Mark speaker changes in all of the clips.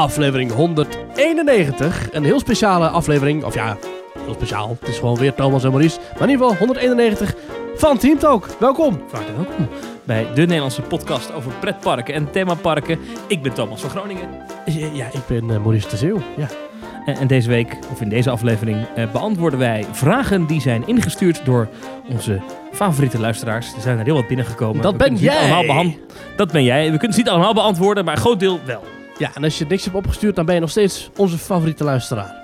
Speaker 1: aflevering 191. Een heel speciale aflevering, of ja, heel speciaal. Het is gewoon weer Thomas en Maurice. Maar in ieder geval 191 van Team Talk. Welkom.
Speaker 2: Van harte welkom bij de Nederlandse podcast over pretparken en themaparken. Ik ben Thomas van Groningen.
Speaker 1: Ja, ik ben eh, Maurice de Zeeuw. Ja.
Speaker 2: En, en deze week, of in deze aflevering, eh, beantwoorden wij vragen die zijn ingestuurd door onze favoriete luisteraars. Er zijn er heel wat binnengekomen.
Speaker 1: Dat ben jij.
Speaker 2: allemaal Dat ben jij. We kunnen ze niet allemaal beantwoorden, maar een groot deel wel.
Speaker 1: Ja, en als je niks hebt opgestuurd, dan ben je nog steeds onze favoriete luisteraar.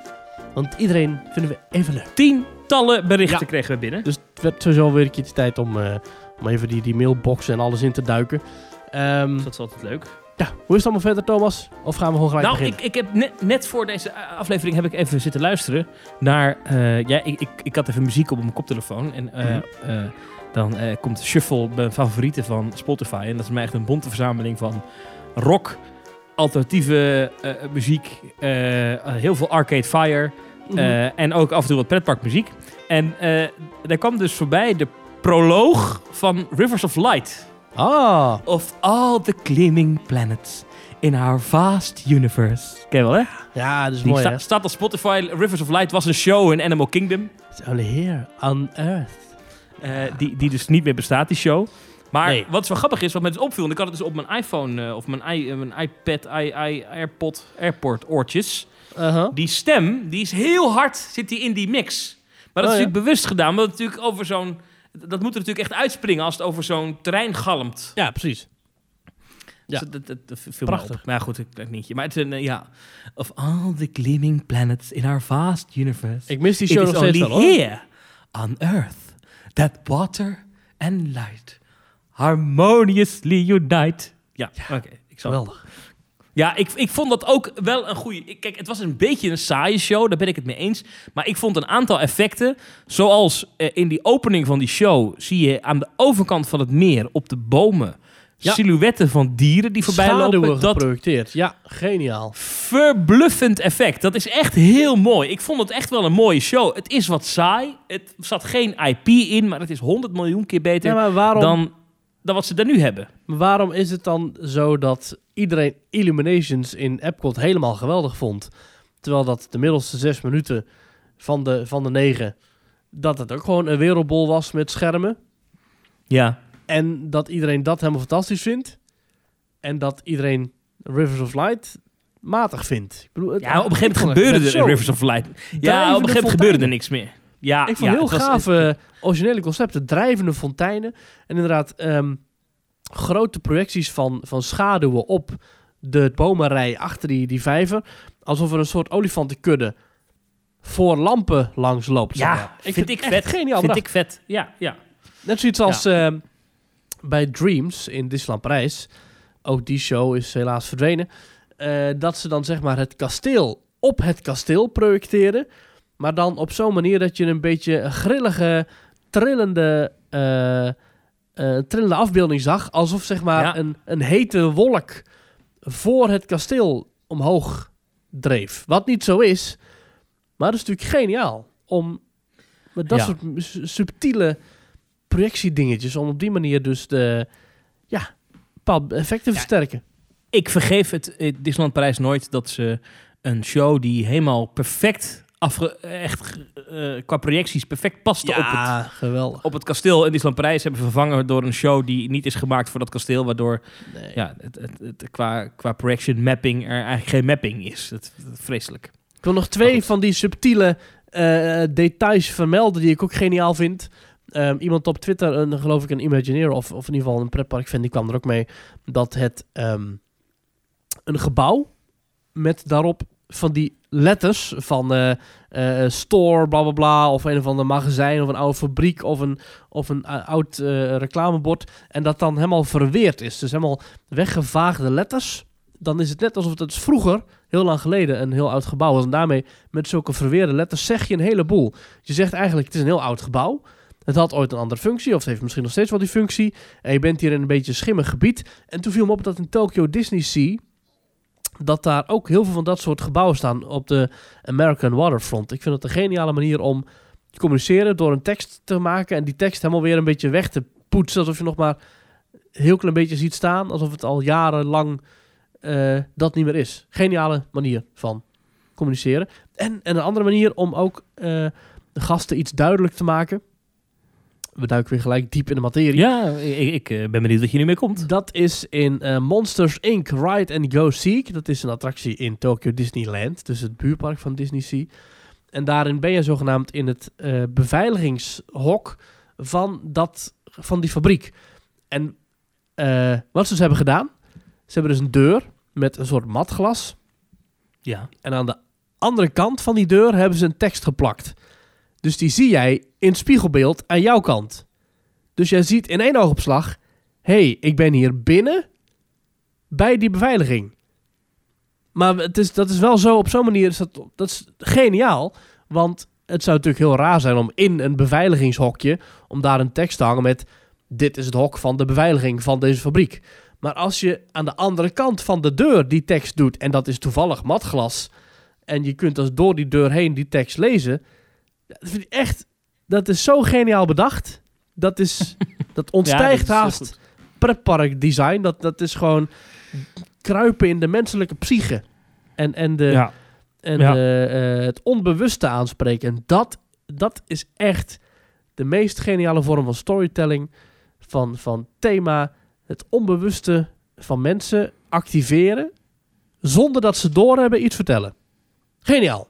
Speaker 1: Want iedereen vinden we even leuk.
Speaker 2: Tientallen berichten
Speaker 1: Ja.
Speaker 2: kregen we binnen.
Speaker 1: Dus het werd sowieso weer een keertje tijd om, eh, om even die, die mailbox en alles in te duiken. Ehm,
Speaker 2: Dus dat is altijd leuk.
Speaker 1: ja, hoe is het allemaal verder, Thomas? Of gaan we gewoon gelijk
Speaker 2: Nou,
Speaker 1: beginnen?
Speaker 2: ik, ik heb net, net voor deze aflevering heb ik even zitten luisteren naar... eh, ja, ik, ik, ik had even muziek op mijn koptelefoon. En eh,
Speaker 1: Mhm.
Speaker 2: dan komt Shuffle, mijn favorieten van Spotify. En dat is mij echt een bonte verzameling van rock, alternatieve eh, muziek, eh, heel veel Arcade Fire...
Speaker 1: Mhm.
Speaker 2: eh, en ook af en toe wat pretparkmuziek. En daar kwam dus voorbij de proloog van Rivers of Light.
Speaker 1: ah,
Speaker 2: Of all the gleaming planets in our vast universe. Ken je wel, hè?
Speaker 1: ja, dat is
Speaker 2: Die
Speaker 1: mooi,
Speaker 2: sta-
Speaker 1: hè?
Speaker 2: staat op Spotify. Rivers of Light was een show in Animal Kingdom.
Speaker 1: It's only here on Earth.
Speaker 2: die, die dus niet meer bestaat, die show. Maar
Speaker 1: Nee.
Speaker 2: wat zo grappig is, wat mij dus opviel... en ik had het dus op mijn iPhone eh, of mijn, i, eh, mijn iPad, i, i, AirPod, AirPort oortjes.
Speaker 1: Uh-huh.
Speaker 2: Die stem, die is heel hard, zit die in die mix. Maar dat
Speaker 1: Oh,
Speaker 2: is
Speaker 1: ja.
Speaker 2: natuurlijk bewust gedaan. het natuurlijk over zo'n... Dat moet er natuurlijk echt uitspringen als het over zo'n terrein galmt.
Speaker 1: Ja, precies. Ja.
Speaker 2: Dus dat, dat, dat viel
Speaker 1: Prachtig.
Speaker 2: Maar ja, goed, ik weet niet. Maar het is een, eh, ja... Of all the gleaming planets in our vast universe...
Speaker 1: Ik mis die show nog steeds wel,
Speaker 2: here on earth that water and light harmoniously unite. Ja, oké. ik zal.
Speaker 1: Geweldig.
Speaker 2: Ja, ik, ik vond dat ook wel een goede. Kijk, het was een beetje een saaie show, daar ben ik het mee eens. Maar ik vond een aantal effecten, zoals eh, in die opening van die show, zie je aan de overkant van het meer op de bomen
Speaker 1: Ja.
Speaker 2: silhouetten van dieren die voorbij
Speaker 1: Schaduwen
Speaker 2: lopen. Dat
Speaker 1: geprojecteerd. Ja, geniaal.
Speaker 2: verbluffend effect. Dat is echt heel mooi. Ik vond het echt wel een mooie show. Het is wat saai. Het zat geen IP in, maar het is 100 miljoen keer beter
Speaker 1: Ja, maar waarom,
Speaker 2: dan, dan wat ze daar nu hebben.
Speaker 1: waarom is het dan zo dat iedereen Illuminations in Epcot helemaal geweldig vond? Terwijl dat de middelste zes minuten van de, van de negen, dat het ook gewoon een wereldbol was met schermen.
Speaker 2: Ja.
Speaker 1: En dat iedereen dat helemaal fantastisch vindt. En dat iedereen Rivers of Light matig vindt. Ik bedoel,
Speaker 2: Ja, op een gegeven moment gebeurde er. Rivers of Light. Ja, op een gegeven moment gebeurde er niks meer. Ja,
Speaker 1: Ik vond
Speaker 2: ja,
Speaker 1: heel gave originele concepten. Drijvende fonteinen. En inderdaad ehm, grote projecties van, van schaduwen op de bomenrij achter die, die vijver. Alsof er een soort olifantenkudde voor lampen langs loopt.
Speaker 2: Ja,
Speaker 1: maar.
Speaker 2: vind ik vet.
Speaker 1: Geniaal
Speaker 2: Vind ik vet. Ja, ja.
Speaker 1: Net zoiets als ehm, bij Dreams in Disneyland Parijs. Ook die show is helaas verdwenen. eh, dat ze dan zeg maar het kasteel op het kasteel projecteren. Maar dan op zo'n manier dat je een beetje een grillige, trillende, eh, eh, trillende afbeelding zag. Alsof zeg maar
Speaker 2: Ja.
Speaker 1: een, een hete wolk voor het kasteel omhoog dreef. Wat niet zo is. Maar dat is natuurlijk geniaal. Om met dat
Speaker 2: Ja.
Speaker 1: soort su- subtiele projectiedingetjes. Om op die manier dus de ja, effecten te
Speaker 2: Ja.
Speaker 1: versterken.
Speaker 2: Ik vergeef het eh, Disneyland Parijs nooit dat ze een show die helemaal perfect afge... echt eh, qua projecties perfect paste op het
Speaker 1: geweldig.
Speaker 2: op het kasteel in Disneyland Parijs hebben vervangen door een show die niet is gemaakt voor dat kasteel, waardoor
Speaker 1: Nee.
Speaker 2: ja, het, het, het- qua, qua projection mapping er eigenlijk geen mapping is. Dat, vreselijk.
Speaker 1: Ik wil nog twee van die subtiele eh, details vermelden die ik ook geniaal vind. Ehm, iemand op Twitter, een, geloof ik een Imagineer of, of in ieder geval een pretpark fan, die kwam er ook mee. Dat het ehm, een gebouw met daarop van die letters van eh, eh, store, bla bla bla, of een of ander magazijn of een oude fabriek of een, of een eh, oud reclamebord. En dat dan helemaal verweerd is. Dus helemaal weggevaagde letters. Dan is het net alsof het vroeger, heel lang geleden, een heel oud gebouw was. En daarmee, met zulke verweerde letters, zeg je een heleboel. Je zegt eigenlijk, het is een heel oud gebouw. Het had ooit een andere functie, of het heeft misschien nog steeds wel die functie. En je bent hier in een beetje schimmig gebied. En toen viel me op dat in Tokyo Disney Sea... dat daar ook heel veel van dat soort gebouwen staan op de American Waterfront. Ik vind het een geniale manier om te communiceren door een tekst te maken... en die tekst helemaal weer een beetje weg te poetsen... alsof je nog maar een heel klein beetje ziet staan. Alsof het al jarenlang eh, dat niet meer is. Geniale manier van communiceren. En, en een andere manier om ook eh, de gasten iets duidelijk te maken. We duiken weer gelijk diep in de materie.
Speaker 2: Ja, ik, ik eh, ben benieuwd wat je nu mee komt.
Speaker 1: Dat is in eh, Monsters Inc. Ride and Go Seek. Dat is een attractie in Tokyo Disneyland. Dus het buurpark van Disney Sea. En daarin ben je zogenaamd in het eh, beveiligingshok van, dat, van die fabriek. En wat ze dus hebben gedaan... Ze hebben dus een deur met een soort matglas.
Speaker 2: Ja.
Speaker 1: En aan de andere kant van die deur hebben ze een tekst geplakt. Dus die zie jij in spiegelbeeld aan jouw kant. Dus jij ziet in één oogopslag... hey, ik ben hier binnen bij die beveiliging. Maar het is, dat is wel zo, op zo'n manier is dat, dat is geniaal. Want het zou natuurlijk heel raar zijn om in een beveiligingshokje... om daar een tekst te hangen met... dit is het hok van de beveiliging van deze fabriek. Maar als je aan de andere kant van de deur die tekst doet... en dat is toevallig matglas... en je kunt dus door die deur heen die tekst lezen... dat vind ik echt... dat is zo geniaal bedacht. Dat, is, dat ontstijgt
Speaker 2: Ja, dat is
Speaker 1: haast pretpark design. Dat, dat is gewoon kruipen in de menselijke psyche. En, en, de,
Speaker 2: Ja.
Speaker 1: en
Speaker 2: Ja.
Speaker 1: de, eh, het onbewuste aanspreken. En dat, dat is echt de meest geniale vorm van storytelling. Van, van thema. Het onbewuste van mensen activeren. Zonder dat ze doorhebben iets vertellen. Geniaal.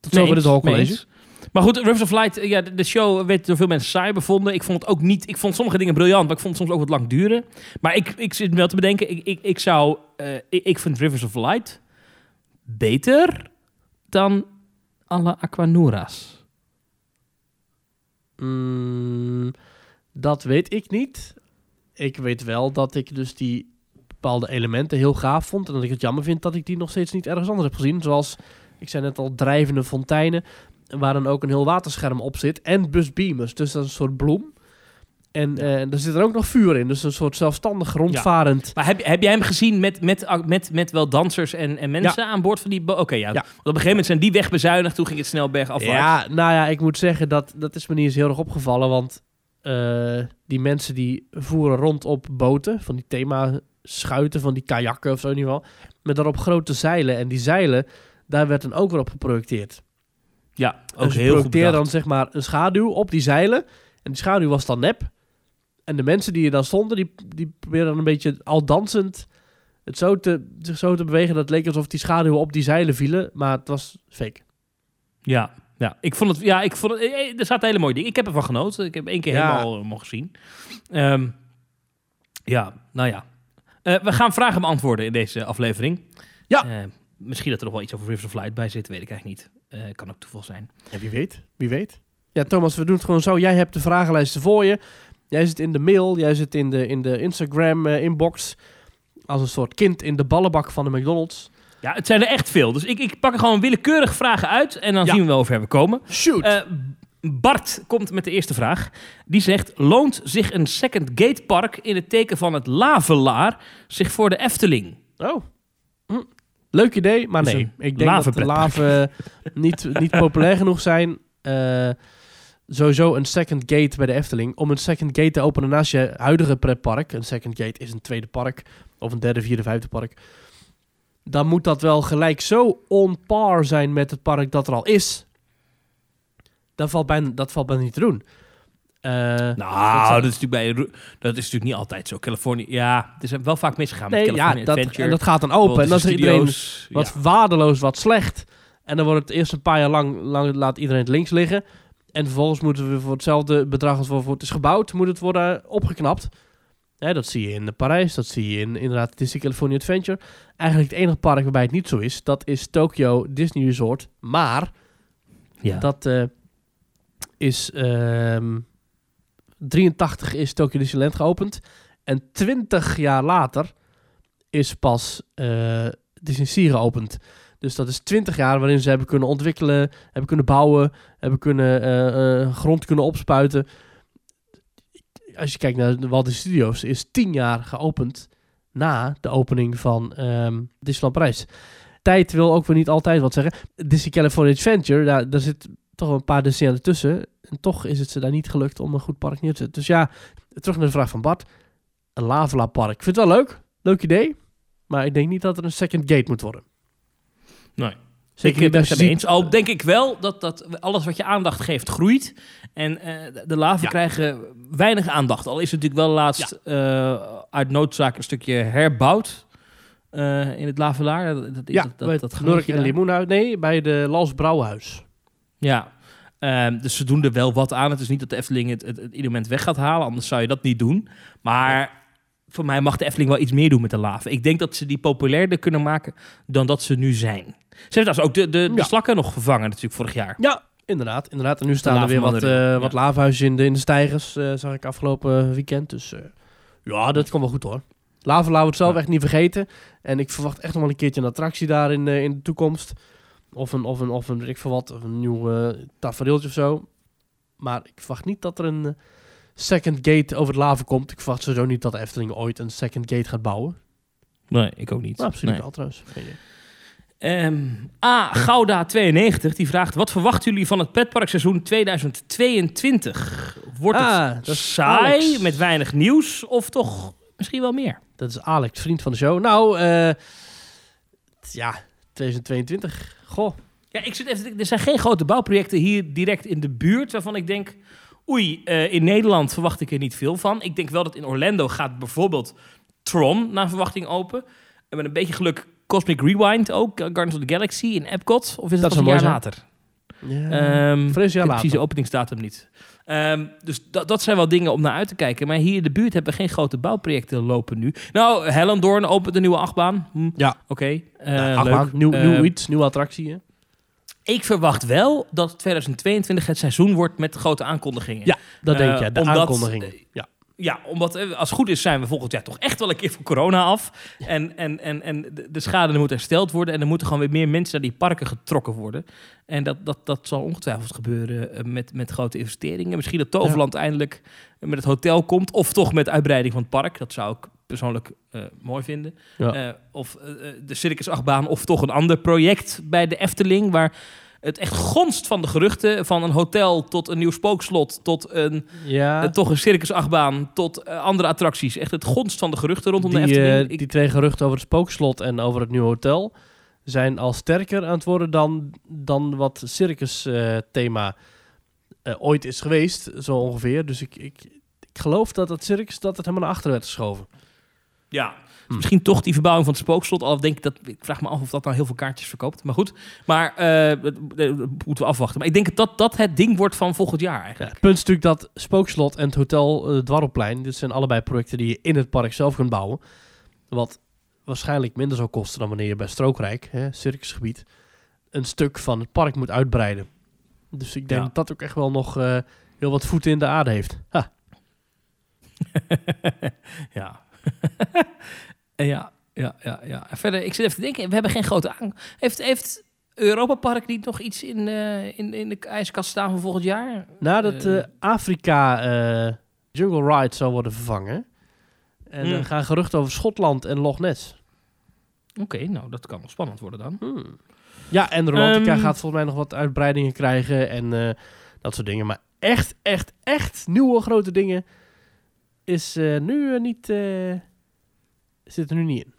Speaker 1: Tot zover college.
Speaker 2: eens. Maar goed, Rivers of Light, ja, de, de show werd door veel mensen saai bevonden. Ik vond het ook niet... Ik vond sommige dingen briljant, maar ik vond het soms ook wat lang duren. Maar ik, ik zit me wel te bedenken, ik, ik, ik zou... eh, ik, ik vind Rivers of Light beter dan alle Aquanuras.
Speaker 1: Mm, dat weet ik niet. Ik weet wel dat ik dus die bepaalde elementen heel gaaf vond. En dat ik het jammer vind dat ik die nog steeds niet ergens anders heb gezien. Zoals, ik zei net al, drijvende fonteinen. Waar dan ook een heel waterscherm op zit. En busbeamers. Dus dat is een soort bloem. En eh, er zit er ook nog vuur in. Dus een soort zelfstandig rondvarend.
Speaker 2: Maar heb, heb jij hem gezien met, met, met, met wel dansers en, en mensen aan boord van die... Oké, ja.
Speaker 1: Ja.
Speaker 2: Want op een gegeven moment zijn die wegbezuinigd. Toen ging het snel bergafwaarts.
Speaker 1: Ja, nou ja, ik moet zeggen dat dat is me niet eens heel erg opgevallen. Want eh, die mensen die voeren rond op boten, van die thema schuiten, van die kajakken of zo in ieder geval. Met daarop grote zeilen. En die zeilen, daar werd dan ook weer op geprojecteerd.
Speaker 2: Ja, ook heel goed
Speaker 1: dan zeg maar een schaduw op die zeilen. En die schaduw was dan nep. En de mensen die er dan stonden, die, die probeerden dan een beetje al dansend het zo te, zich zo te bewegen. Dat het leek alsof die schaduwen op die zeilen vielen. Maar het was fake.
Speaker 2: Ja, ja, ik vond het. Ja, ik vond het. eh, Er zaten hele mooie dingen. Ik heb ervan genoten. Ik heb één keer
Speaker 1: Ja.
Speaker 2: helemaal eh, mogen zien. Ehm, ja, nou ja. Eh, we gaan vragen beantwoorden in deze aflevering.
Speaker 1: Ja.
Speaker 2: Eh, misschien dat er nog wel iets over Rivers of Light bij zit, weet ik eigenlijk niet. Eh, kan ook toeval zijn.
Speaker 1: Ja, wie weet. Wie weet. Ja, Thomas, we doen het gewoon zo. Jij hebt de vragenlijsten voor je. Jij zit in de mail. Jij zit in de, in de Instagram-inbox. als een soort kind in de ballenbak van de McDonald's.
Speaker 2: Ja, het zijn er echt veel. Dus ik, ik pak er gewoon willekeurig vragen uit en dan
Speaker 1: Ja.
Speaker 2: zien we wel ver we komen.
Speaker 1: Shoot!
Speaker 2: Eh, Bart komt met de eerste vraag. Die zegt: Loont zich een second gate park in het teken van het Lavelaar zich voor de Efteling?
Speaker 1: oh. Leuk idee, maar nee. Ik denk dat de laven niet, niet populair genoeg zijn. Eh, sowieso een second gate bij de Efteling. Om een second gate te openen naast je huidige pretpark. Een second gate is een tweede park. Of een derde, vierde, vijfde park. Dan moet dat wel gelijk zo on par zijn met het park dat er al is. Dat valt bijna, dat valt bijna niet te doen. Eh,
Speaker 2: Nou, dat is, bij, dat is natuurlijk niet altijd zo. Californië, ja, het is wel vaak misgegaan met
Speaker 1: nee, ja,
Speaker 2: California
Speaker 1: dat,
Speaker 2: Adventure.
Speaker 1: en dat gaat dan open. En dan is iedereen wat
Speaker 2: ja.
Speaker 1: waardeloos, wat slecht. En dan wordt het eerst een paar jaar lang, lang laat iedereen het links liggen. En vervolgens moeten we voor hetzelfde bedrag als waarvoor het is gebouwd, moet het worden opgeknapt. Dat zie je in Parijs, dat zie je in inderdaad Disney California Adventure. Eigenlijk het enige park waarbij het niet zo is, dat is Tokyo Disney Resort. Maar
Speaker 2: Ja.
Speaker 1: dat eh, is... ehm 83 is Tokyo Disneyland geopend. En 20 jaar later is pas eh Disney Sea geopend. Dus dat is 20 jaar waarin ze hebben kunnen ontwikkelen, hebben kunnen bouwen, hebben kunnen eh, eh, grond kunnen opspuiten. Als je kijkt naar de Walt Disney Studios, is 10 jaar geopend na de opening van ehm Disneyland Parijs. Tijd wil ook weer niet altijd wat zeggen. Disney California Adventure, daar zit toch een paar decennia tussen. En toch is het ze daar niet gelukt om een goed park neer te zetten. Dus ja, terug naar de vraag van Bart. Een Lavela park. Ik vind het wel leuk. Leuk idee. Maar ik denk niet dat er een second gate moet worden.
Speaker 2: Nee.
Speaker 1: Zeker
Speaker 2: ik
Speaker 1: niet
Speaker 2: ben het eens. Al denk ik wel dat, dat alles wat je aandacht geeft groeit. En eh, de- laven
Speaker 1: Ja.
Speaker 2: krijgen weinig aandacht. Al is het natuurlijk wel laatst eh, uit noodzaak een stukje herbouwd. eh, in het Lavelaar. Dat, dat,
Speaker 1: Ja,
Speaker 2: dat, dat,
Speaker 1: het Nurk
Speaker 2: gemeentje
Speaker 1: en
Speaker 2: daar.
Speaker 1: Limoenhuis. Nee, bij de Lals Brouwhuis.
Speaker 2: Ja, Ehm, dus ze doen er wel wat aan. Het is niet dat de Efteling het, het, het ieder moment weg gaat halen, anders zou je dat niet doen. Maar voor mij mag de Efteling wel iets meer doen met de laven. Ik denk dat ze die populairder kunnen maken dan dat ze nu zijn. Ze hebben trouwens ook de, de, de
Speaker 1: Ja.
Speaker 2: slakken nog vervangen natuurlijk vorig jaar.
Speaker 1: Ja, inderdaad. inderdaad. En nu staan er weer wat, eh wat
Speaker 2: ja.
Speaker 1: lavenhuizen in de, in de stijgers, eh, zag ik afgelopen weekend. Dus eh, ja, dat komt wel goed hoor. Laven laten we het zelf echt niet vergeten. En ik verwacht echt nog wel een keertje een attractie daar in, in de toekomst. Of een, of een, of een, weet ik veel wat, of een nieuw eh tafereeltje of zo. Maar ik verwacht niet dat er een eh, second gate over het laven komt. Ik verwacht sowieso niet dat de Efteling ooit een second gate gaat bouwen.
Speaker 2: Nee, ik ook niet.
Speaker 1: Maar absoluut
Speaker 2: Nee.
Speaker 1: wel trouwens.
Speaker 2: Ehm, A. Gouda92 die vraagt: Wat verwachten jullie van het pretparkseizoen 2022? Wordt
Speaker 1: Ah,
Speaker 2: het
Speaker 1: is
Speaker 2: saai
Speaker 1: Alex.
Speaker 2: met weinig nieuws of toch misschien wel meer?
Speaker 1: Dat is Alex, vriend van de show. Nou, t- ja, 2022. Goh.
Speaker 2: Ja, ik zit even. Er zijn geen grote bouwprojecten hier direct in de buurt waarvan ik denk. Oei, eh, in Nederland verwacht ik er niet veel van. Ik denk wel dat in Orlando gaat bijvoorbeeld Tron naar verwachting open. En met een beetje geluk Cosmic Rewind ook. eh, Guardians of the Galaxy in Epcot. Of is
Speaker 1: Dat
Speaker 2: een
Speaker 1: mooi
Speaker 2: jaar later?
Speaker 1: Ja.
Speaker 2: Ehm, ik
Speaker 1: jaar
Speaker 2: heb precies de
Speaker 1: later.
Speaker 2: openingsdatum niet. Ehm, dus dat, dat zijn wel dingen om naar uit te kijken. Maar hier in de buurt hebben we geen grote bouwprojecten lopen nu. Nou, Hellendoorn opent een nieuwe achtbaan. Hm,
Speaker 1: Ja.
Speaker 2: Oké. eh, leuk.
Speaker 1: achtbaan, nieuw,
Speaker 2: Eh,
Speaker 1: iets, nieuwe attractie. Hè?
Speaker 2: ik verwacht wel dat 2022 het seizoen wordt met grote aankondigingen.
Speaker 1: Ja, Dat
Speaker 2: Eh,
Speaker 1: denk je, de
Speaker 2: omdat,
Speaker 1: aankondigingen.
Speaker 2: eh,
Speaker 1: Ja.
Speaker 2: Ja, omdat eh, als het goed is zijn we volgend jaar toch echt wel een keer van corona af. En, en, en, en de- de schade moet hersteld worden. En er moeten gewoon weer meer mensen naar die parken getrokken worden. En dat, dat, dat zal ongetwijfeld gebeuren eh, met, met grote investeringen. Misschien dat Toverland eindelijk met het hotel komt. Of toch met uitbreiding van het park. Dat zou ik persoonlijk eh, mooi vinden.
Speaker 1: Ja.
Speaker 2: Of de circusachtbaan. Of toch een ander project bij de Efteling. Waar het echt gonst van de geruchten. Van een hotel tot een nieuw spookslot. Tot een
Speaker 1: ja.
Speaker 2: eh, toch een circusachtbaan tot eh, andere attracties. Echt het gonst van de geruchten rondom
Speaker 1: die,
Speaker 2: de Efteling.
Speaker 1: eh,
Speaker 2: Ik-
Speaker 1: die twee geruchten over het spookslot en over het nieuwe hotel zijn al sterker aan het worden dan, dan wat circus thema eh, ooit is geweest, zo ongeveer. Dus ik, ik, ik geloof dat het circus dat het helemaal naar achteren werd geschoven.
Speaker 2: Ja,
Speaker 1: Hm.
Speaker 2: misschien toch die verbouwing van het spookslot. Al denk ik dat ik vraag me af of dat nou heel veel kaartjes verkoopt. Maar goed, maar eh, dat, dat moeten we afwachten. Maar ik denk dat dat het ding wordt van volgend jaar
Speaker 1: Ja,
Speaker 2: eigenlijk.
Speaker 1: het punt is natuurlijk dat spookslot en het hotel uh, Dwarrelplein, dit zijn allebei projecten die je in het park zelf kunt bouwen. Wat waarschijnlijk minder zou kosten dan wanneer je bij Strookrijk, hè, circusgebied, een stuk van het park moet uitbreiden. Dus ik denk
Speaker 2: Ja.
Speaker 1: dat dat ook echt wel nog eh, heel wat voeten in de aarde heeft. Ha.
Speaker 2: ja. Ja, ja, ja, ja. Verder, ik zit even te denken, we hebben geen grote aan. Heeft, heeft Europa Park niet nog iets in, eh, in, in de ijskast staan voor volgend jaar?
Speaker 1: Nadat
Speaker 2: Eh.
Speaker 1: eh, Afrika eh, Jungle Ride zou worden vervangen. En
Speaker 2: Hmm.
Speaker 1: er gaan geruchten over Schotland en Loch Ness.
Speaker 2: Oké, nou dat kan nog spannend worden dan.
Speaker 1: Hmm. Ja, en Rolantica
Speaker 2: Ehm.
Speaker 1: gaat volgens mij nog wat uitbreidingen krijgen en eh, dat soort dingen. Maar echt, echt, echt nieuwe grote dingen is eh, nu eh, niet... eh zit er nu niet in.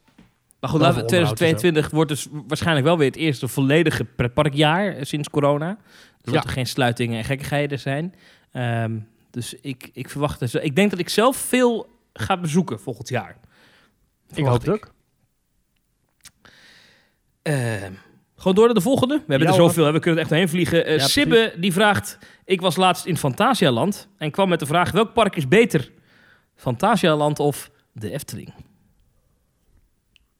Speaker 2: Maar goed,
Speaker 1: Behalve
Speaker 2: laten we-
Speaker 1: onderhoud en
Speaker 2: 2022 wordt dus waarschijnlijk wel weer het eerste volledige pretparkjaar sinds corona. Dus dat er geen sluitingen en gekkigheden zijn. Ehm, dus ik, ik verwacht... Dus, ik denk dat ik zelf veel ga bezoeken volgend jaar.
Speaker 1: Ik hoop het ook.
Speaker 2: Ehm, gewoon door naar de volgende. We hebben
Speaker 1: Ja,
Speaker 2: er zoveel, hè, we kunnen er echt heen vliegen.
Speaker 1: Ja,
Speaker 2: Sibbe die vraagt... Ik was laatst in Fantasialand en kwam met de vraag... Welk park is beter? Fantasialand of de Efteling?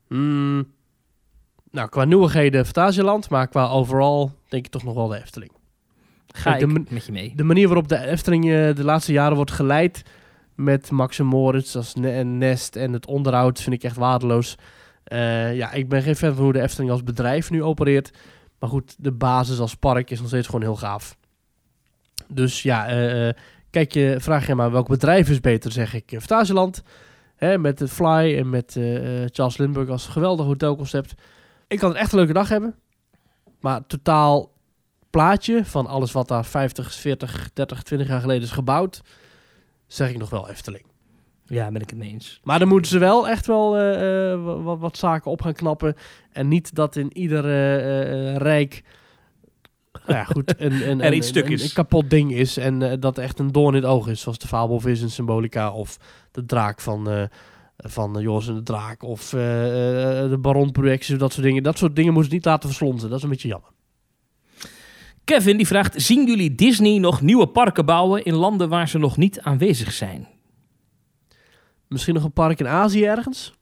Speaker 1: Hmm. Nou, qua nieuwigheden Fantasieland, maar qua overal denk ik toch nog wel de Efteling.
Speaker 2: Ga ik met je mee.
Speaker 1: De manier waarop de Efteling eh, de laatste jaren wordt geleid met Max en Moritz als ne- Nest en het onderhoud vind ik echt waardeloos. Eh, ja, ik ben geen fan van hoe de Efteling als bedrijf nu opereert. Maar goed, de basis als park is nog steeds gewoon heel gaaf. Dus ja, eh, kijk je, vraag je maar welk bedrijf is beter, zeg ik. eh, Fantasieland, hè, met het Fly en met eh, eh, Charles Lindbergh als geweldig hotelconcept. Ik kan een echt een leuke dag hebben. Maar totaal plaatje van alles wat daar 50, 40, 30, 20 jaar geleden is gebouwd, zeg ik nog wel Efteling.
Speaker 2: Ja, ben ik het mee eens.
Speaker 1: Maar dan moeten ze wel echt wel wa- wat, wat zaken op gaan knappen. En niet dat in ieder rijk... Nou ja, goed, een, een, een-
Speaker 2: iets stuk
Speaker 1: een-
Speaker 2: is.
Speaker 1: een kapot ding is. En eh, dat echt een doorn in het oog is. Zoals de fabelvis in Symbolica. Of de draak van, eh van eh, Joris en de Draak. Of de baronprojecties. Dat soort dingen. Dat soort dingen moeten ze niet laten verslonzen. Dat is een beetje jammer.
Speaker 2: Kevin die vraagt: Zien jullie Disney nog nieuwe parken bouwen in landen waar ze nog niet aanwezig zijn?
Speaker 1: Misschien nog een park in Azië ergens?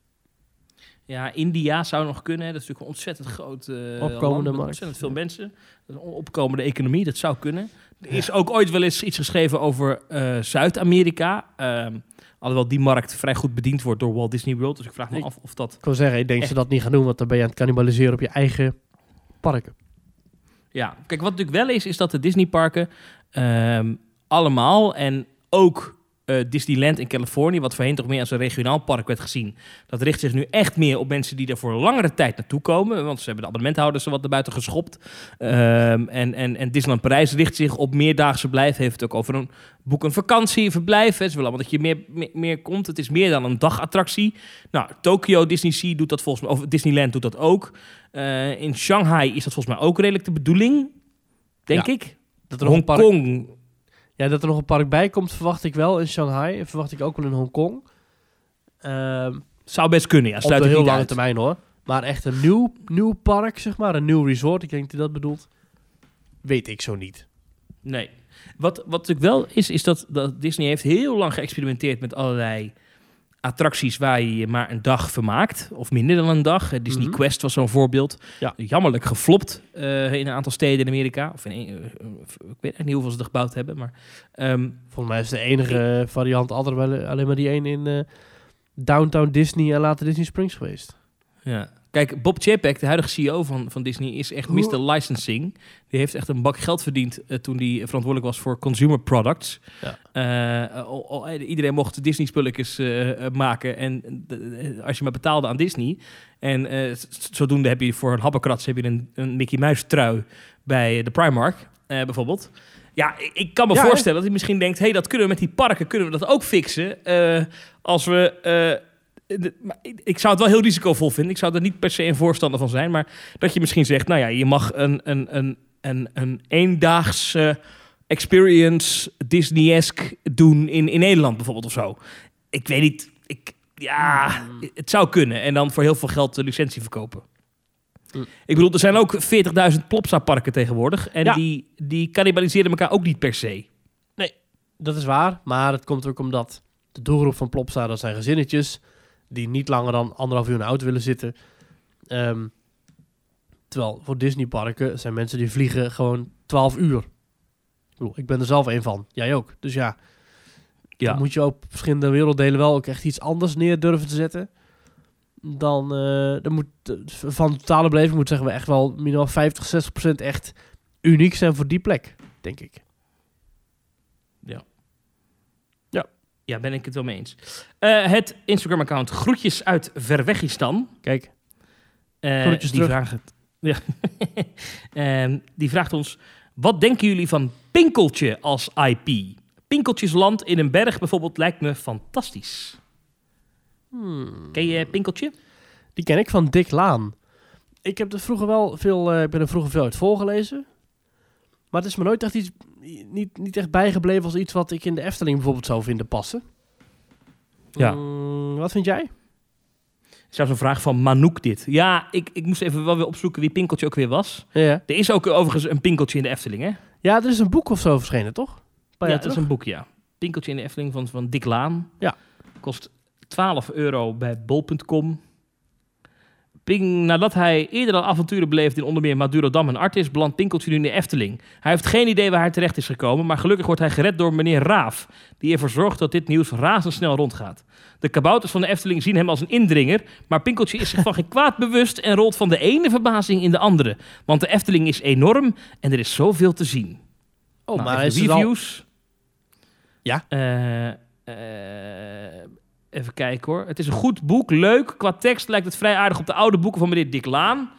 Speaker 2: Ja, India zou nog kunnen. hè. Dat is natuurlijk een ontzettend groot eh,
Speaker 1: Opkomende markt.
Speaker 2: ontzettend veel mensen. Een opkomende economie, dat zou kunnen. Er is ook ooit wel eens iets geschreven over eh, Zuid-Amerika. Ehm, alhoewel die markt vrij goed bediend wordt door Walt Disney World. Dus ik vraag me
Speaker 1: Ik-
Speaker 2: af of dat...
Speaker 1: Ik wil zeggen, ik denk
Speaker 2: Echt.
Speaker 1: ze dat niet gaan doen. Want dan ben je aan het cannibaliseren op je eigen parken.
Speaker 2: Ja, kijk, wat natuurlijk wel is, is dat de Disneyparken ehm allemaal en ook eh, Disneyland in Californië, wat voorheen toch meer als een regionaal park werd gezien, dat richt zich nu echt meer op mensen die er voor langere tijd naartoe komen, want ze hebben de abonnementhouders er wat naar buiten geschopt. Ehm, en, en, en Disneyland Parijs richt zich op meerdaagse verblijf, heeft het ook over een boek een vakantie, een verblijf. hè. Ze willen allemaal dat je meer, meer, meer komt. Het is meer dan een dagattractie. Nou, Tokyo Disney Sea doet dat volgens mij, of Disneyland doet dat ook. Eh, in Shanghai is dat volgens mij ook redelijk de bedoeling, denk
Speaker 1: Ja.
Speaker 2: ik.
Speaker 1: Dat er,
Speaker 2: Hongkong,
Speaker 1: ja, dat er nog een park bij komt, verwacht ik wel in Shanghai. En verwacht ik ook wel in Hongkong. Ehm
Speaker 2: zou best kunnen, ja.
Speaker 1: op
Speaker 2: Sluit
Speaker 1: de
Speaker 2: het
Speaker 1: heel
Speaker 2: niet
Speaker 1: lange
Speaker 2: uit.
Speaker 1: termijn hoor. Maar echt een nieuw, nieuw park, zeg maar. Een nieuw resort. Ik denk dat hij dat bedoelt. Weet ik zo niet.
Speaker 2: Nee. Wat, wat natuurlijk wel is, is dat, dat Disney heeft heel lang geëxperimenteerd met allerlei attracties waar je je maar een dag vermaakt. Of minder dan een dag. Eh, Disney
Speaker 1: Mhm.
Speaker 2: Quest was zo'n voorbeeld.
Speaker 1: Ja.
Speaker 2: Jammerlijk geflopt eh, in een aantal steden in Amerika. Of in, een- eh, ik weet echt niet hoeveel ze er gebouwd hebben. Maar ehm,
Speaker 1: Volgens mij is de enige variant altijd wel alleen maar die één in Downtown Disney en later Disney Springs geweest.
Speaker 2: Ja. Kijk, Bob Chapek, de huidige CEO van, van Disney, is echt Mr. Licensing. Die heeft echt een bak geld verdiend eh, toen hij verantwoordelijk was voor consumer products. Eh, al- al- iedereen mocht Disney-spulletjes eh, eh, maken en eh, als je maar betaalde aan Disney. En eh, zodoende heb je voor een happenkrats heb je een, een Mickey Mouse trui bij de Primark, eh, bijvoorbeeld. Ja, ik, kan me
Speaker 1: Ja, hè?
Speaker 2: voorstellen dat hij misschien denkt... hey, dat kunnen we met die parken kunnen we dat ook fixen. eh, als we... eh, de- maar ik- ik zou het wel heel risicovol vinden. Ik zou er niet per se een voorstander van zijn. Maar dat je misschien zegt, nou ja, je mag een, een, een, een, een eendaagse experience Disney-esque doen in, in Nederland bijvoorbeeld of zo. Ik weet niet. Ik, ja, het zou kunnen. En dan voor heel veel geld de licentie verkopen.
Speaker 1: Mm.
Speaker 2: Ik bedoel, er zijn ook 40.000 Plopsa-parken tegenwoordig. En
Speaker 1: Ja.
Speaker 2: die, die cannibaliseren elkaar ook niet per se.
Speaker 1: Dat is waar, maar het komt ook omdat de doelgroep van Plopsa, dat zijn gezinnetjes die niet langer dan anderhalf uur in de auto willen zitten. Ehm, terwijl voor Disneyparken zijn mensen die vliegen gewoon 12 uur. Ik, bedoel, ik ben er zelf een van, jij ook. Dus ja,
Speaker 2: Ja.
Speaker 1: dan moet je op verschillende werelddelen wel ook echt iets anders neer durven te zetten. Dan, eh, dan moet eh, van de totale beleving moet zeggen we echt wel minimaal 50, 60 procent echt uniek zijn voor die plek, denk ik.
Speaker 2: Ja, ben ik het wel mee eens. Eh, het Instagram-account Groetjes uit Verwegistan.
Speaker 1: Kijk,
Speaker 2: Eh,
Speaker 1: Groetjes
Speaker 2: die,
Speaker 1: terug.
Speaker 2: vraagt het, ja. Ehm, die vraagt ons: wat denken jullie van Pinkeltje als IP? Pinkeltjesland in een berg bijvoorbeeld lijkt me fantastisch.
Speaker 1: Hmm.
Speaker 2: Ken je Pinkeltje?
Speaker 1: Die ken ik van Dick Laan. Ik heb er vroeger wel veel, eh, ik ben er vroeger veel uit voorgelezen. Maar het is me nooit echt iets, niet, niet echt bijgebleven als iets wat ik in de Efteling bijvoorbeeld zou vinden passen.
Speaker 2: Ja.
Speaker 1: Mm, wat vind jij?
Speaker 2: Zelfs een vraag van Manouk dit. Ja, ik, ik moest even wel weer opzoeken wie Pinkeltje ook weer was.
Speaker 1: Ja.
Speaker 2: Er is ook overigens een Pinkeltje in de Efteling, hè?
Speaker 1: ja, er is een boek of zo verschenen, toch?
Speaker 2: Ja, dat is een boek, ja. Pinkeltje in de Efteling van, van Dick Laan.
Speaker 1: Ja.
Speaker 2: Kost 12 euro bij bol.com. Ping, nadat hij eerder al avonturen beleefde in onder meer Madurodam en Artis, belandt Pinkeltje nu in de Efteling. Hij heeft geen idee waar hij terecht is gekomen, maar gelukkig wordt hij gered door meneer Raaf, die ervoor zorgt dat dit nieuws razendsnel rondgaat. De kabouters van de Efteling zien hem als een indringer, maar Pinkeltje is zich van geen kwaad bewust en rolt van de ene verbazing in de andere. Want de Efteling is enorm en er is zoveel te zien.
Speaker 1: Oh,
Speaker 2: Nou,
Speaker 1: maar het al...
Speaker 2: reviews.
Speaker 1: Ja.
Speaker 2: Eh, eh, even kijken hoor. Het is een goed boek, leuk. Qua tekst lijkt het vrij aardig op de oude boeken van meneer Dick Laan.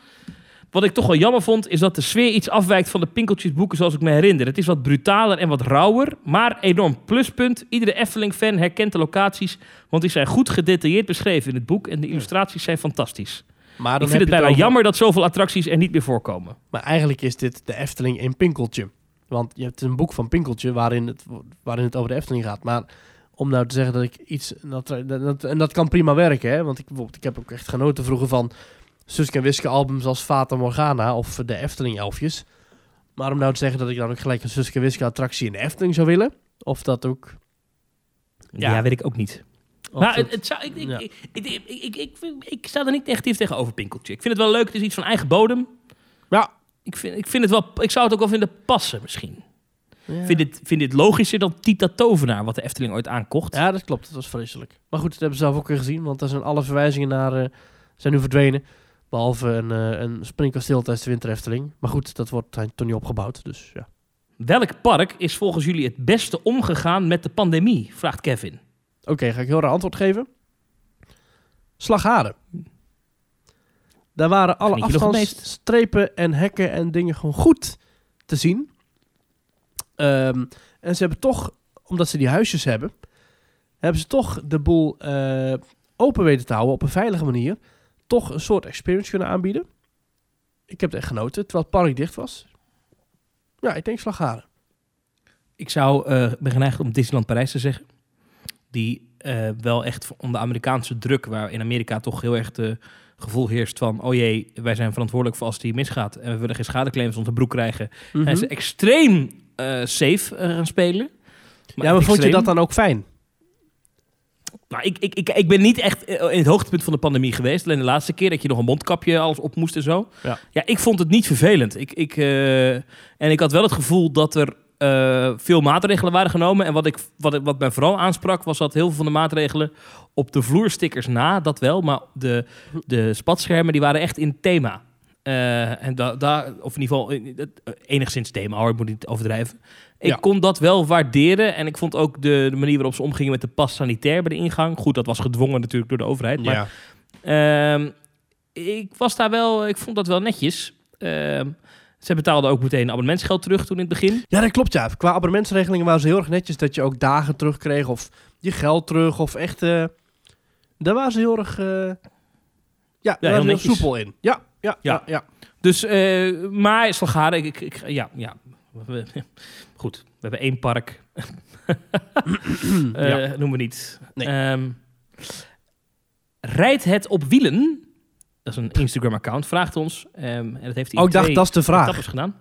Speaker 2: Wat ik toch wel jammer vond, is dat de sfeer iets afwijkt van de Pinkeltjes-boeken zoals ik me herinner. Het is wat brutaler en wat rauwer, maar enorm pluspunt. Iedere Efteling-fan herkent de locaties, want die zijn goed gedetailleerd beschreven in het boek en de illustraties zijn fantastisch.
Speaker 1: Maar dan
Speaker 2: ik vind het bijna
Speaker 1: over-
Speaker 2: jammer dat zoveel attracties er niet meer voorkomen.
Speaker 1: Maar eigenlijk is dit de Efteling in Pinkeltje. Want je hebt een boek van Pinkeltje waarin het, waarin het over de Efteling gaat. Maar om nou te zeggen dat ik iets... Dat, dat, en dat kan prima werken, hè. Want ik, bijvoorbeeld, ik heb ook echt genoten vroeger van... Suske en Wiske albums als Fata Morgana of de Efteling elfjes. Maar om nou te zeggen dat ik dan ook gelijk een Suske en Wiske attractie in de Efteling zou willen... Of dat ook...
Speaker 2: Ja,
Speaker 1: Ja.
Speaker 2: weet ik ook niet.
Speaker 1: of
Speaker 2: maar het, het zou, ik, ik,
Speaker 1: Ja.
Speaker 2: ik, ik, ik, ik, ik, vind- ik sta er niet negatief tegenover Pinkeltje. Ik vind het wel leuk, het is iets van eigen bodem.
Speaker 1: Ja.
Speaker 2: Ik, vind, ik, vind het wel, ik zou het ook wel vinden passen misschien.
Speaker 1: Ja.
Speaker 2: Vind dit, vind dit logischer dan Tita Tovenaar, wat de Efteling ooit aankocht.
Speaker 1: Ja, dat klopt. Dat was vreselijk. Maar goed, dat hebben ze zelf ook weer gezien. Want daar zijn alle verwijzingen naar... eh, zijn nu verdwenen. Behalve een, eh een springkasteel tijdens de Winter Efteling. Maar goed, dat wordt toen niet opgebouwd. Dus ja.
Speaker 2: Welk park is volgens jullie het beste omgegaan met de pandemie? Vraagt Kevin.
Speaker 1: Oké, ga ik heel raar antwoord geven. Slagharen. Daar waren alle afstandsstrepen en hekken en dingen gewoon goed te zien. Ehm, en ze hebben toch, omdat ze die huisjes hebben, hebben ze toch de boel eh, open weten te houden op een veilige manier. Toch een soort experience kunnen aanbieden. Ik heb het echt genoten, terwijl het park dicht was. Ja, ik denk Slagharen.
Speaker 2: Ik zou eh ben geneigd om Disneyland Parijs te zeggen. Die eh, wel echt om de Amerikaanse druk, waar in Amerika toch heel erg de gevoel heerst van... oh jee, wij zijn verantwoordelijk voor als die misgaat... en we willen geen schadeclaims onder de broek krijgen.
Speaker 1: Mhm.
Speaker 2: En ze extreem eh, safe eh, gaan spelen.
Speaker 1: ja, maar vond je dat dan ook fijn?
Speaker 2: Nou, ik, ik, ik, ik ben niet echt eh, in het hoogtepunt van de pandemie geweest. Alleen de laatste keer dat je nog een mondkapje alles op moest en zo.
Speaker 1: Ja.
Speaker 2: ja ik vond het niet vervelend. Ik, ik, eh, en ik had wel het gevoel dat er eh, veel maatregelen waren genomen. En wat, ik, wat, ik- wat mij vooral aansprak, was dat heel veel van de maatregelen op de vloerstickers na, dat wel. Maar de, de spatschermen, die waren echt in thema. Eh, en da, daar, of in ieder geval eh, eh, enigszins thema hoor, ik moet niet overdrijven. Ik
Speaker 1: Ja.
Speaker 2: kon dat wel waarderen. En ik vond ook de, de manier waarop ze omgingen met de pas sanitair bij de ingang. Goed, dat was gedwongen natuurlijk door de overheid. Maar
Speaker 1: Ja.
Speaker 2: Ehm, ik was daar wel, ik vond dat wel netjes. Ehm, ze betaalden ook meteen abonnementsgeld terug toen in het begin.
Speaker 1: Ja, dat klopt ja. Qua abonnementsregelingen waren ze heel erg netjes dat je ook dagen terugkreeg of je geld terug of echt... daar waren ze heel erg... ja, daar
Speaker 2: heel
Speaker 1: heel soepel in. Ja, ja, ja.
Speaker 2: Ja.
Speaker 1: ja.
Speaker 2: Dus, eh, maar Slagharen, ik, ik, ik- ja, ja. Goed, we hebben één park.
Speaker 1: Ja.
Speaker 2: Noemen we niet.
Speaker 1: Nee.
Speaker 2: Ehm, rijdt het op wielen? Dat is een Instagram-account, vraagt ons. Ehm, en dat heeft hij
Speaker 1: Oh, ik dacht, dat is de vraag.
Speaker 2: gedaan.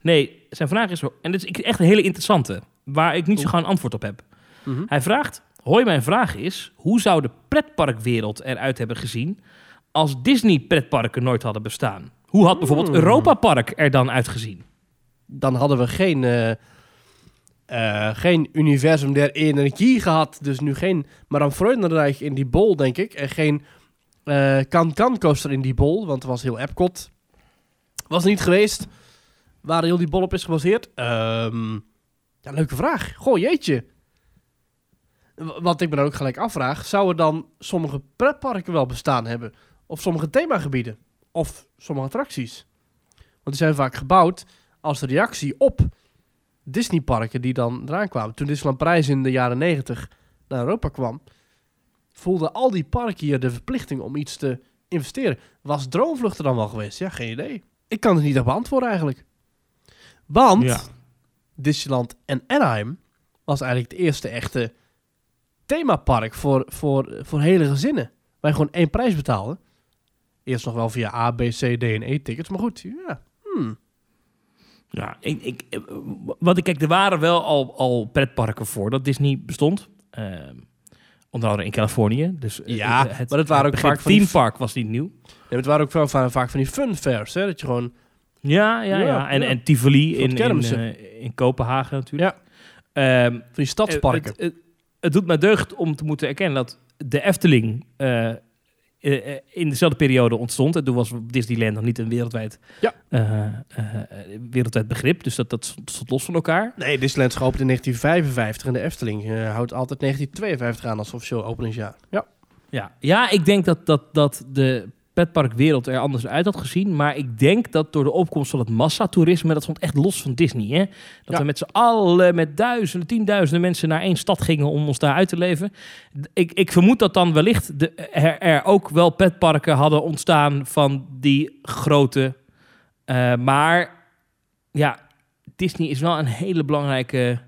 Speaker 2: Nee, zijn vraag is... En dit is echt een hele interessante, waar ik niet zo gauw een antwoord op heb.
Speaker 1: Mhm.
Speaker 2: Hij vraagt, hoi, mijn vraag is... hoe zou de pretparkwereld eruit hebben gezien... als Disney-pretparken nooit hadden bestaan? Hoe had bijvoorbeeld
Speaker 1: Hmm.
Speaker 2: Europa Park er dan uitgezien?
Speaker 1: Dan hadden we geen, eh, eh, geen universum der energie gehad. Dus nu geen Madame Freudenreich in die bol, denk ik. En geen eh Can-Can coaster in die bol, want er was heel Epcot. Was er niet geweest. Waar heel die bol op is gebaseerd. Ehm, ja, leuke vraag. Goh, jeetje. Wat ik me dan ook gelijk afvraag, zouden dan sommige pretparken wel bestaan hebben? Of sommige themagebieden? Of sommige attracties? Want die zijn vaak gebouwd als reactie op Disneyparken die dan eraan kwamen. Toen Disneyland Parijs in de jaren 90 naar Europa kwam, voelden al die parken hier de verplichting om iets te investeren. Was Droomvlucht er dan wel geweest? Ja, geen idee. Ik kan het niet echt beantwoorden eigenlijk. Want Disneyland en Anaheim was eigenlijk het eerste echte themapark voor, voor, voor hele gezinnen. Waar je gewoon één prijs betaalde. Eerst nog wel via A, B, C, D en E tickets. Maar goed, ja. Hmm.
Speaker 2: Ja, ik, ik, eh, wat ik kijk, er waren wel al, al pretparken voor dat Disney bestond. Ehm, onder andere in Californië. Dus eh,
Speaker 1: Ja,
Speaker 2: het,
Speaker 1: maar dat waren ook vaak
Speaker 2: theme park was niet nieuw.
Speaker 1: Ja, het waren ook wel va- vaak van die fun fairs, hè? Dat je gewoon...
Speaker 2: Ja, ja, ja.
Speaker 1: Ja,
Speaker 2: En,
Speaker 1: ja.
Speaker 2: en Tivoli in, in, eh, in Kopenhagen natuurlijk.
Speaker 1: Ja,
Speaker 2: Ehm,
Speaker 1: van die stadsparken.
Speaker 2: Het, het, het doet mij deugd om te moeten erkennen dat de Efteling eh, eh, in dezelfde periode ontstond. En toen was Disneyland nog niet een wereldwijd,
Speaker 1: Ja.
Speaker 2: eh, eh, wereldwijd begrip. Dus dat, dat stond los van elkaar.
Speaker 1: nee, Disneyland is geopend in 1955 en de Efteling eh, houdt altijd 1952 aan als officieel openingsjaar. Ja.
Speaker 2: Ja, ja ik denk dat, dat, dat de petparkwereld er anders uit had gezien. Maar ik denk dat door de opkomst van het massatoerisme, dat stond echt los van Disney. Hè? Dat
Speaker 1: Ja.
Speaker 2: we met z'n allen, met duizenden, tienduizenden mensen naar één stad gingen om ons daar uit te leven. Ik, ik vermoed dat dan wellicht de, er, er ook wel petparken hadden ontstaan van die grote. eh, maar ja, Disney is wel een hele belangrijke.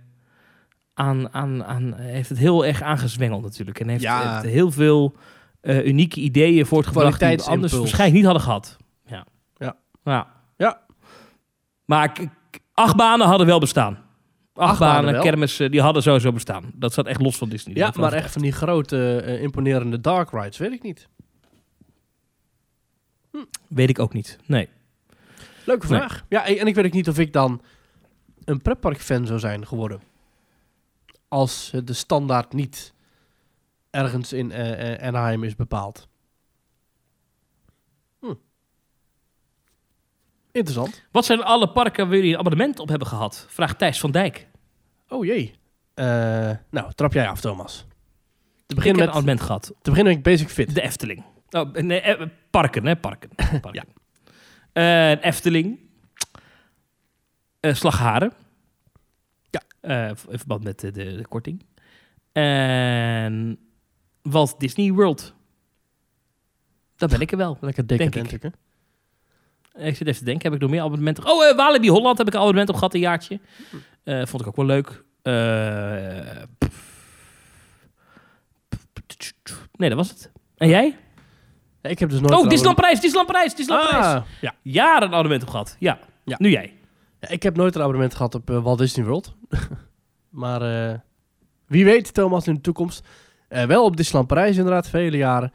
Speaker 2: Aan, aan, aan, heeft het heel erg aangezwengeld natuurlijk. En heeft,
Speaker 1: Ja.
Speaker 2: heeft heel veel eh, unieke ideeën voortgebracht die we anders waarschijnlijk niet hadden gehad. Ja.
Speaker 1: Ja.
Speaker 2: ja.
Speaker 1: Ja.
Speaker 2: Maar k- achtbanen hadden wel bestaan.
Speaker 1: Achtbanen
Speaker 2: Achtbanen,
Speaker 1: wel?
Speaker 2: kermissen, die hadden sowieso bestaan. Dat zat echt los van Disney.
Speaker 1: Ja, maar echt van die grote, eh, imponerende dark rides, weet ik niet.
Speaker 2: Weet ik ook niet. Nee.
Speaker 1: Leuke
Speaker 2: Nee.
Speaker 1: vraag. Ja, en ik weet ook niet of ik dan een pretpark-fan zou zijn geworden. Als eh, de standaard niet ergens in eh, Anaheim is bepaald. Hm. Interessant.
Speaker 2: Wat zijn alle parken waar jullie een abonnement op hebben gehad? Vraagt Thijs van Dijk.
Speaker 1: Oh jee. Eh, nou, trap jij af, Thomas. Te
Speaker 2: Ik heb
Speaker 1: beginnen
Speaker 2: een
Speaker 1: met,
Speaker 2: abonnement gehad.
Speaker 1: te beginnen met Basic Fit.
Speaker 2: De Efteling. Oh, nee, parken, hè? Parken. parken. Eh, Efteling. Eh Slagharen.
Speaker 1: Ja.
Speaker 2: In verband met de, de korting. En Walt Disney World. Dat ben ik er wel.
Speaker 1: Lekker
Speaker 2: Denk
Speaker 1: decadent,
Speaker 2: ik.
Speaker 1: hè?
Speaker 2: Ik zit even te denken, heb ik nog meer abonnementen? Oh, eh Walibi Holland heb ik een abonnement op gehad, een jaartje. Eh, vond ik ook wel leuk. Eh, nee, dat was het. En jij?
Speaker 1: Ja, ik heb dus nooit...
Speaker 2: Oh, Disneyland Prijs, Disneyland Prijs, Disneyland Prijs.
Speaker 1: Ah, ja.
Speaker 2: Jaren een abonnement op gehad. Ja.
Speaker 1: Ja.
Speaker 2: Nu jij.
Speaker 1: Ja, ik heb nooit een abonnement gehad op Walt Disney World. maar wie weet, Thomas in de toekomst. Eh, wel op Disneyland Parijs inderdaad, vele jaren.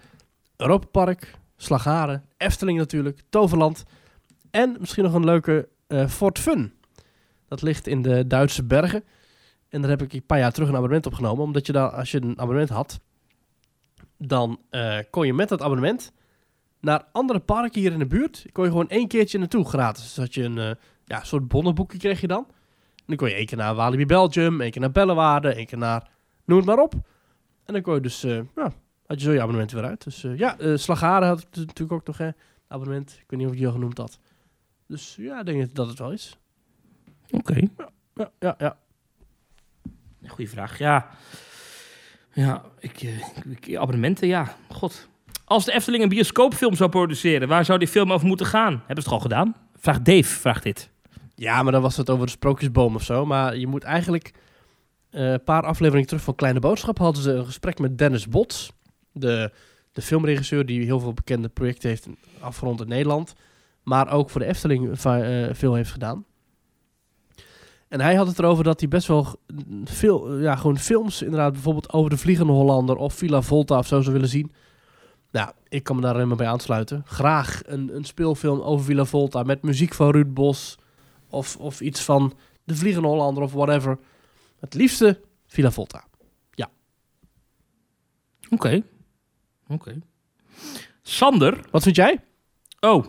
Speaker 1: Europa Park, Slagharen, Efteling natuurlijk, Toverland. En misschien nog een leuke eh, Fort Fun. Dat ligt in de Duitse bergen. En daar heb ik een paar jaar terug een abonnement opgenomen. Omdat je daar, als je een abonnement had, dan eh, kon je met dat abonnement naar andere parken hier in de buurt. Kon je gewoon één keertje naartoe gratis. Dus had je een ja, soort bonnenboekje kreeg je dan. En dan kon je één keer naar Walibi Belgium, één keer naar Bellewaarde, één keer naar noem het maar op. En dan kon je dus, eh, ja, had je zo je abonnement weer uit. Dus eh, ja, eh Slagharen had ik natuurlijk ook nog hè, abonnement. Ik weet niet of ik die al genoemd had. Dus ja, ik denk dat het wel is.
Speaker 2: Oké.
Speaker 1: Ja, ja, ja.
Speaker 2: Goeie vraag. Ja. Ja, ik, ik- abonnementen, ja. God. Als de Efteling een bioscoopfilm zou produceren, waar zou die film over moeten gaan? Hebben ze het al gedaan? Vraagt Dave, vraagt dit.
Speaker 1: Ja, maar dan was het over de sprookjesboom of zo. Maar je moet eigenlijk... eh, een paar afleveringen terug van Kleine Boodschap hadden ze een gesprek met Dennis Bots. De, de filmregisseur die heel veel bekende projecten heeft afgerond in Nederland. Maar ook voor de Efteling va- eh, veel heeft gedaan. En hij had het erover dat hij best wel veel, ja, gewoon films, inderdaad, bijvoorbeeld over de Vliegende Hollander of Villa Volta of zo zou willen zien. Nou, ik kan me daar helemaal bij aansluiten. Graag een, een speelfilm over Villa Volta met muziek van Ruud Bos. Of, of iets van de Vliegende Hollander of whatever. Het liefste Villa Volta.
Speaker 2: Oké. Oké. Sander.
Speaker 1: Wat vind jij?
Speaker 2: Oh.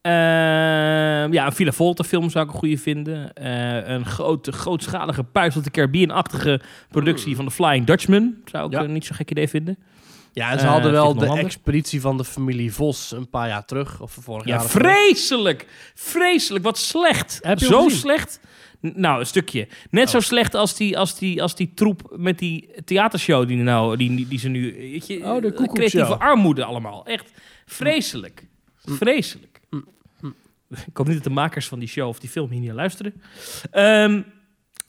Speaker 2: Ehm, ja, een Villa Volta film zou ik een goede vinden. Eh, een grote, grootschalige Pirates of the Caribbean-achtige productie van de Flying Dutchman. Zou ik
Speaker 1: Ja.
Speaker 2: eh, niet zo gek idee vinden.
Speaker 1: Ja, en ze
Speaker 2: Eh,
Speaker 1: hadden wel
Speaker 2: Vliegende
Speaker 1: de expeditie van de familie Vos een paar jaar terug. Of vorig
Speaker 2: Ja,
Speaker 1: jaar.
Speaker 2: vreselijk. Vreselijk. Wat slecht.
Speaker 1: Heb je
Speaker 2: zo
Speaker 1: gezien?
Speaker 2: slecht. Nou, een stukje. Net
Speaker 1: Oh.
Speaker 2: zo slecht als die, als, die, als die troep met die theatershow die, nou, die, die, ze nu... Weet je,
Speaker 1: Oh, de
Speaker 2: eh, creatieve armoede allemaal. Echt vreselijk.
Speaker 1: Mm.
Speaker 2: Vreselijk.
Speaker 1: Mm. Mm.
Speaker 2: Ik hoop niet dat de makers van die show of die film hier niet naar luisteren. Ehm,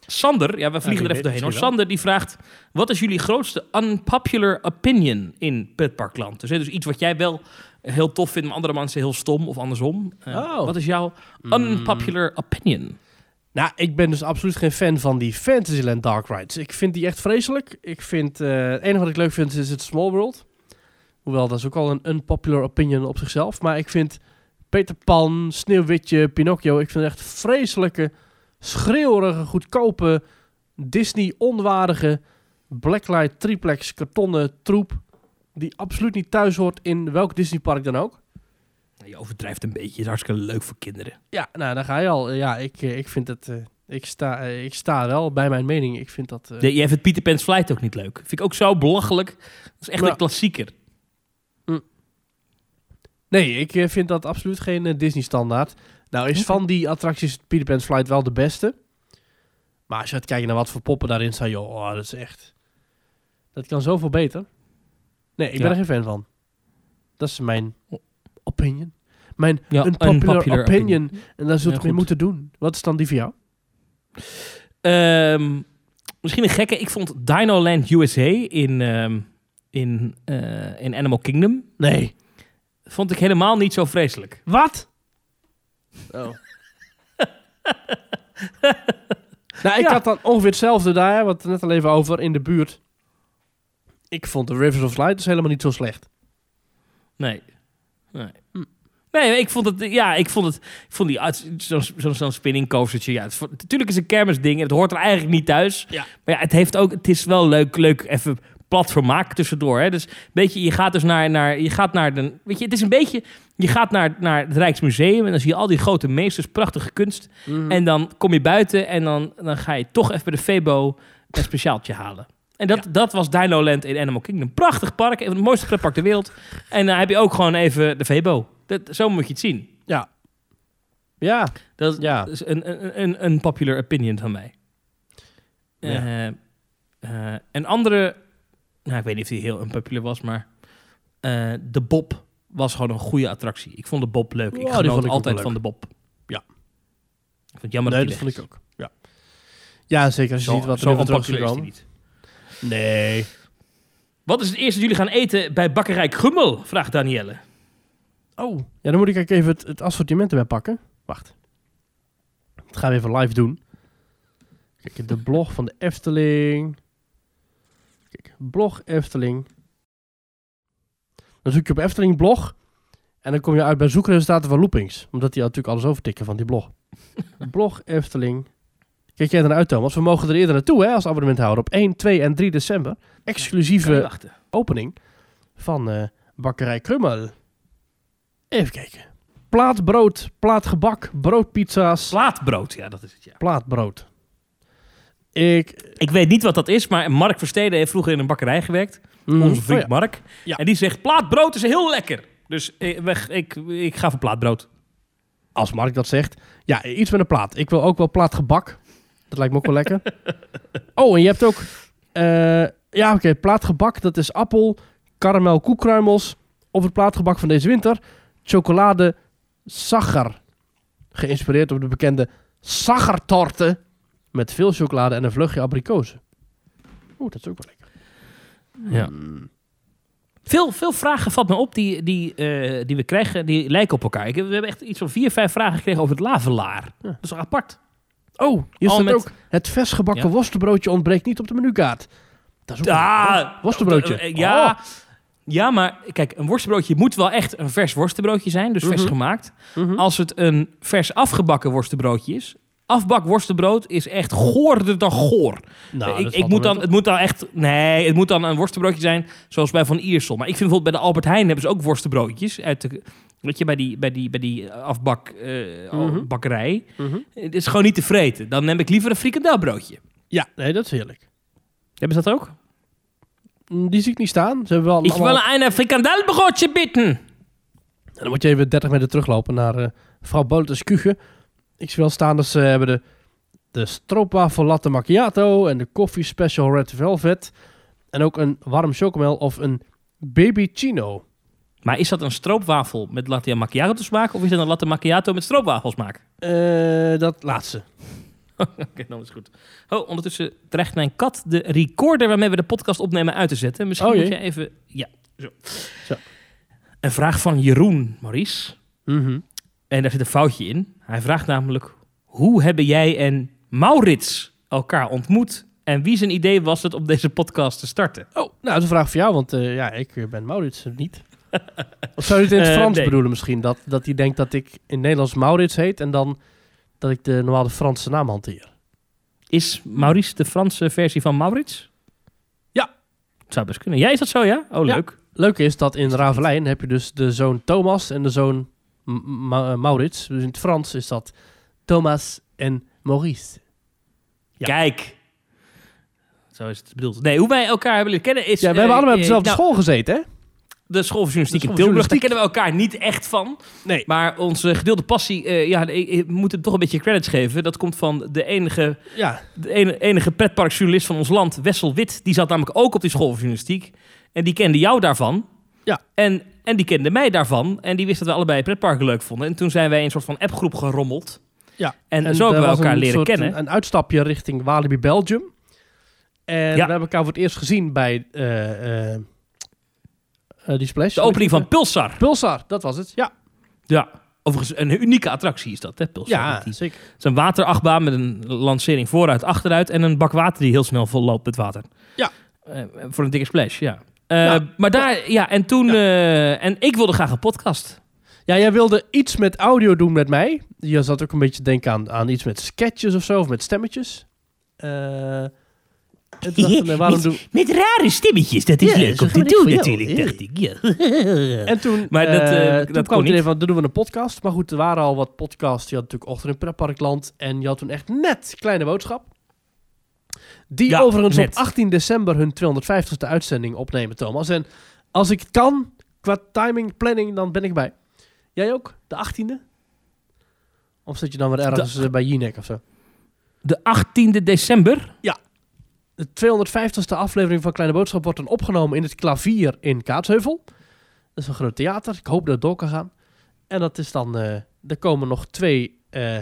Speaker 2: Sander, ja, we vliegen
Speaker 1: wie
Speaker 2: er even doorheen hoor. Sander die vraagt: Wat is jullie grootste unpopular opinion in Petparkland? Dus, hè, dus iets wat jij wel heel tof vindt, maar andere mensen heel stom of andersom. Eh,
Speaker 1: Oh.
Speaker 2: Wat is jouw
Speaker 1: Mm.
Speaker 2: unpopular opinion?
Speaker 1: Nou, ik ben dus absoluut geen fan van die Fantasyland Dark Rides. Ik vind die echt vreselijk. Ik vind, eh, het enige wat ik leuk vind is het Small World. Hoewel, dat is ook al een unpopular opinion op zichzelf. Maar ik vind Peter Pan, Sneeuwwitje, Pinocchio... ik vind het echt vreselijke, schreeuwerige, goedkope... Disney-onwaardige Blacklight triplex kartonnen troep... die absoluut niet thuis hoort in welk Disneypark dan ook.
Speaker 2: Je overdrijft een beetje, het is hartstikke leuk voor kinderen.
Speaker 1: Ja, nou, daar ga je al. Ja, ik, eh, ik vind het... eh, ik, sta, eh, ik sta wel bij mijn mening. Ik vind dat...
Speaker 2: De, jij vindt Peter Pan's Flight ook niet leuk. Vind ik ook zo belachelijk. Dat is echt
Speaker 1: Ja.
Speaker 2: een klassieker.
Speaker 1: Nee, ik vind dat absoluut geen Disney-standaard. Nou is van die attracties Peter Pan's Flight wel de beste. Maar als je gaat kijken naar wat voor poppen daarin staan, joh, oh, dat is echt... Dat kan zoveel beter. Nee, ik ben
Speaker 2: Ja.
Speaker 1: er geen fan van. Dat is mijn opinion. Mijn
Speaker 2: Ja,
Speaker 1: unpopular,
Speaker 2: unpopular
Speaker 1: opinion.
Speaker 2: opinion.
Speaker 1: En daar zult
Speaker 2: Ja,
Speaker 1: je mee
Speaker 2: goed.
Speaker 1: moeten doen. Wat is dan die voor jou?
Speaker 2: Ehm, misschien een gekke. Ik vond Dino Land USA in, ehm, in, eh, in Animal Kingdom...
Speaker 1: Nee.
Speaker 2: vond ik helemaal niet zo vreselijk.
Speaker 1: Wat? Oh. nou, ik
Speaker 2: Ja.
Speaker 1: had dan ongeveer hetzelfde daar, wat het net al even over, in de buurt. Ik vond de Rivers of Light dus helemaal niet zo slecht.
Speaker 2: Nee. Nee.
Speaker 1: Hm.
Speaker 2: Nee, ik vond het, ja, ik vond het, ik vond die, zo'n zo, zo'n spinning coastertje, ja, het, natuurlijk is een kermisding, en het hoort er eigenlijk niet thuis.
Speaker 1: Ja.
Speaker 2: Maar ja, het heeft ook, het is wel leuk, leuk even platformaak tussendoor, hè. Dus, weet je, je gaat dus naar, naar, je gaat naar de, weet je, het is een beetje, je gaat naar, naar het Rijksmuseum en dan zie je al die grote meesters, prachtige kunst.
Speaker 1: Mhm.
Speaker 2: En dan kom je buiten en dan, dan ga je toch even bij de Febo een speciaaltje halen. En dat, dat was Dino Land in Animal Kingdom. Prachtig park, een van de mooiste pretpark ter wereld. En dan heb je ook gewoon even de Febo. Dat, zo moet je het zien.
Speaker 1: Ja. Ja.
Speaker 2: Dat is,
Speaker 1: Ja.
Speaker 2: is een, een, een, een popular opinion van mij.
Speaker 1: Ja.
Speaker 2: Eh, eh, een andere, nou ik weet niet of die heel unpopular was, maar eh, de Bob was gewoon een goede attractie. Ik vond de Bob leuk. Ik genoot
Speaker 1: vond ik
Speaker 2: altijd van de Bob.
Speaker 1: Ja.
Speaker 2: Ik vind het jammer
Speaker 1: nee,
Speaker 2: dat
Speaker 1: dat
Speaker 2: die
Speaker 1: vond ik ook. Ja. Ja, zeker als je
Speaker 2: Zo,
Speaker 1: ziet wat er
Speaker 2: zo
Speaker 1: is
Speaker 2: is die
Speaker 1: gekomen.
Speaker 2: niet.
Speaker 1: Nee.
Speaker 2: Wat is het eerste dat jullie gaan eten bij Bakkerij Grummel? Vraagt Danielle.
Speaker 1: Oh. Ja, dan moet ik even het, het assortiment erbij pakken. Wacht. Dat gaan we even live doen. Kijk, de blog van de Efteling. Kijk, blog Efteling. Dan zoek je op Efteling blog. En dan kom je uit bij zoekresultaten van Loopings. Omdat die natuurlijk alles overtikken van die blog. blog Efteling. Kijk jij eruit, Thomas? We mogen er eerder naartoe hè, als abonnementhouder. Op 1, 2 en 3 december. Exclusieve opening van eh, bakkerij Krummel. Even kijken. Plaatbrood, plaatgebak, broodpizza's,
Speaker 2: Slaatbrood, ja, dat is het, ja.
Speaker 1: plaatbrood. Ik...
Speaker 2: Ik weet niet wat dat is, maar Mark Versteden heeft vroeger in een bakkerij gewerkt.
Speaker 1: mm,
Speaker 2: Onze vriend
Speaker 1: oh ja.
Speaker 2: Mark.
Speaker 1: Ja.
Speaker 2: En die zegt, plaatbrood is heel lekker. Dus ik, weg, ik, ik ga voor plaatbrood.
Speaker 1: Als Mark dat zegt. Ja, iets met een plaat. Ik wil ook wel plaatgebak. Dat lijkt me ook wel lekker. Oh, en je hebt ook... eh, ja, oké. plaatgebak, dat is appel, karamel, koekruimels. Of het plaatgebak van deze winter. Chocolade sagar. Geïnspireerd op de bekende sagartorten. Met veel chocolade en een vleugje abrikozen. Oeh, dat is ook wel lekker.
Speaker 2: Ja.
Speaker 1: Mm.
Speaker 2: Veel, veel vragen valt me op die, die, eh, die we krijgen, die lijken op elkaar. Ik, we hebben echt iets van vier, vijf vragen gekregen over het lavelaar. Dat is apart?
Speaker 1: Oh, hier staat
Speaker 2: met-
Speaker 1: ook... Het vers gebakken
Speaker 2: Ja.
Speaker 1: worstenbroodje ontbreekt niet op de menukaart. Dat is ook
Speaker 2: Ah,
Speaker 1: worstenbroodje.
Speaker 2: eh, ja,
Speaker 1: Oh.
Speaker 2: ja, maar kijk, een worstenbroodje moet wel echt een vers worstenbroodje zijn, dus vers
Speaker 1: Mhm.
Speaker 2: gemaakt.
Speaker 1: Mhm.
Speaker 2: Als het een vers afgebakken worstenbroodje is, afbak worstenbrood is echt goorder dan goor.
Speaker 1: Nou,
Speaker 2: ik, ik moet dan, het moet dan echt, nee, het moet dan een worstenbroodje zijn zoals bij Van Iersel. Maar ik vind bijvoorbeeld bij de Albert Heijn hebben ze ook worstenbroodjes uit de, weet je, bij die, bij die, bij die afbak eh,
Speaker 1: Mhm.
Speaker 2: bakkerij.
Speaker 1: Mhm.
Speaker 2: Het is gewoon niet te vreten. Dan neem ik liever een frikandelbroodje.
Speaker 1: Ja, nee, dat is heerlijk.
Speaker 2: Hebben ze dat ook?
Speaker 1: Mm, Die zie ik niet staan. Ze hebben wel
Speaker 2: Ik
Speaker 1: allemaal-
Speaker 2: wil een frikandelbroodje bitten.
Speaker 1: En dan moet je even 30 meter teruglopen naar eh mevrouw Boltes Kuchen. Ik zie wel staan dat ze hebben de, de stroopwafel latte macchiato en de koffie special red velvet. En ook een warm chocomel of een baby chino.
Speaker 2: Maar is dat een stroopwafel met latte macchiato smaak of is dat een latte macchiato met stroopwafel smaak?
Speaker 1: Eh, dat laatste.
Speaker 2: Oké, dan is goed. Oh, ondertussen dreigt mijn kat de recorder waarmee we de podcast opnemen uit te zetten. Misschien
Speaker 1: Oh,
Speaker 2: moet je even... Ja, zo.
Speaker 1: Zo.
Speaker 2: Een vraag van Jeroen, Maurice.
Speaker 1: Mhm.
Speaker 2: En daar zit een foutje in. Hij vraagt namelijk... Hoe hebben jij en Maurits elkaar ontmoet? En wie zijn idee was het om deze podcast te starten?
Speaker 1: Oh, nou, dat is een vraag voor jou, want eh, ja, ik eh, ben Maurits niet. Of zou je het in het
Speaker 2: Eh,
Speaker 1: Frans
Speaker 2: nee.
Speaker 1: bedoelen misschien? Dat, dat hij denkt dat ik in Nederlands Maurits heet en dan dat ik de normale Franse naam hanteer.
Speaker 2: Is Maurice de Franse versie van Maurits?
Speaker 1: Ja.
Speaker 2: Het zou best kunnen. Jij is dat zo, ja? Oh,
Speaker 1: Ja.
Speaker 2: leuk.
Speaker 1: Leuke is dat in Ravelijn heb je dus de zoon Thomas en de zoon M- Ma- eh, Maurits. Dus in het Frans is dat Thomas en Maurice. Ja.
Speaker 2: Kijk. Zo is het bedoeld. Nee, hoe wij elkaar hebben leren kennen is...
Speaker 1: Ja, we
Speaker 2: eh,
Speaker 1: hebben allemaal op
Speaker 2: eh,
Speaker 1: dezelfde
Speaker 2: nou,
Speaker 1: school gezeten, hè?
Speaker 2: De school van journalistiek in Tilburg. Daar
Speaker 1: journalistiek.
Speaker 2: kennen we elkaar niet echt van.
Speaker 1: Nee.
Speaker 2: Maar onze gedeelde passie, eh, ja, ik, moet hem toch een beetje credits geven. Dat komt van de enige,
Speaker 1: Ja,
Speaker 2: de ene- enige pretparkjournalist van ons land, Wessel Wit. Die zat namelijk ook op die school van journalistiek. En die kende jou daarvan.
Speaker 1: Ja.
Speaker 2: En, en die kende mij daarvan. En die wist dat we allebei pretparken leuk vonden. En toen zijn wij in een soort van appgroep gerommeld.
Speaker 1: Ja.
Speaker 2: En, zo hebben we elkaar leren
Speaker 1: soort-
Speaker 2: kennen.
Speaker 1: Een, een uitstapje richting Walibi Belgium. En we hebben elkaar voor het eerst gezien bij eh, eh, eh, die splash.
Speaker 2: de opening van Pulsar.
Speaker 1: Pulsar, dat was het. Ja,
Speaker 2: Ja. Overigens een unieke attractie is dat, hè, Pulsar.
Speaker 1: ja
Speaker 2: die-
Speaker 1: zeker.
Speaker 2: Het is een waterachtbaan met een lancering vooruit, achteruit en een bak water die heel snel vol loopt met water.
Speaker 1: Ja.
Speaker 2: Eh, voor een dikke splash, ja. Eh,
Speaker 1: Ja.
Speaker 2: Maar daar, ja, en toen, eh, en ik wilde graag een podcast.
Speaker 1: Ja, jij wilde iets met audio doen met mij. Je zat ook een beetje te denken aan, aan iets met sketches of zo, of met stemmetjes. Eh, en toen dachten we, waarom doen...
Speaker 2: Met rare stemmetjes, dat
Speaker 1: is Ja, leuk om te doen natuurlijk,
Speaker 2: dacht ik. Ja.
Speaker 1: En toen,
Speaker 2: Maar dat,
Speaker 1: eh,
Speaker 2: eh,
Speaker 1: toen
Speaker 2: dat
Speaker 1: kwam het idee van, dan doen we een podcast. Maar goed, er waren al wat podcasts. Je had natuurlijk Ochtend in Pretparkland. En je had toen echt net Kleine Boodschap. Die
Speaker 2: Ja,
Speaker 1: overigens
Speaker 2: net.
Speaker 1: op 18 december hun 250ste uitzending opnemen, Thomas. En als ik het kan, qua timing, planning, dan ben ik bij. Jij ook? De 18e? Of zit je dan weer ergens eh, bij Jinek of zo?
Speaker 2: De 18e december.
Speaker 1: De 250ste aflevering van Kleine Boodschap wordt dan opgenomen in het klavier in Kaatsheuvel. Dat is een groot theater. Ik hoop dat het door kan gaan. En dat is dan... eh, er komen nog twee eh,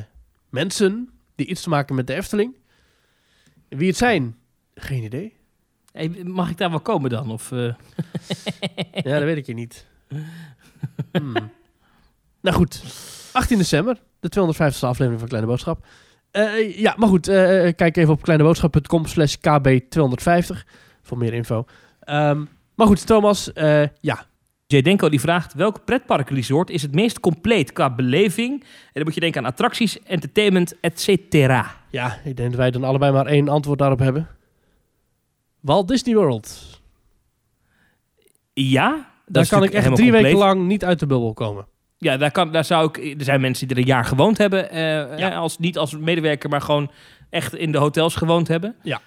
Speaker 1: mensen die iets te maken met de Efteling. Wie het zijn? Geen idee.
Speaker 2: Hey, mag ik daar wel komen dan? Of, eh,
Speaker 1: Ja, dat weet ik je niet. Hmm. Nou goed, 18 december, de 250ste aflevering van Kleine Boodschap. Eh, ja, maar goed, eh, kijk even op kleineboodschap.com slash kb250 voor meer info. Ehm, maar goed, Thomas, eh, ja,
Speaker 2: Jay Denko die vraagt, welk pretparkresort is het meest compleet qua beleving? En dan moet je denken aan attracties, entertainment, et cetera.
Speaker 1: ja, ik denk dat wij dan allebei maar één antwoord daarop hebben. Walt Disney World.
Speaker 2: Ja, dat
Speaker 1: Daar kan ik echt drie
Speaker 2: compleet.
Speaker 1: weken lang niet uit de bubbel komen.
Speaker 2: Ja, daar, kan, daar zou ik. Er zijn mensen die er een jaar gewoond hebben. eh,
Speaker 1: Ja.
Speaker 2: als, niet als medewerker, maar gewoon echt in de hotels gewoond hebben.
Speaker 1: Ja.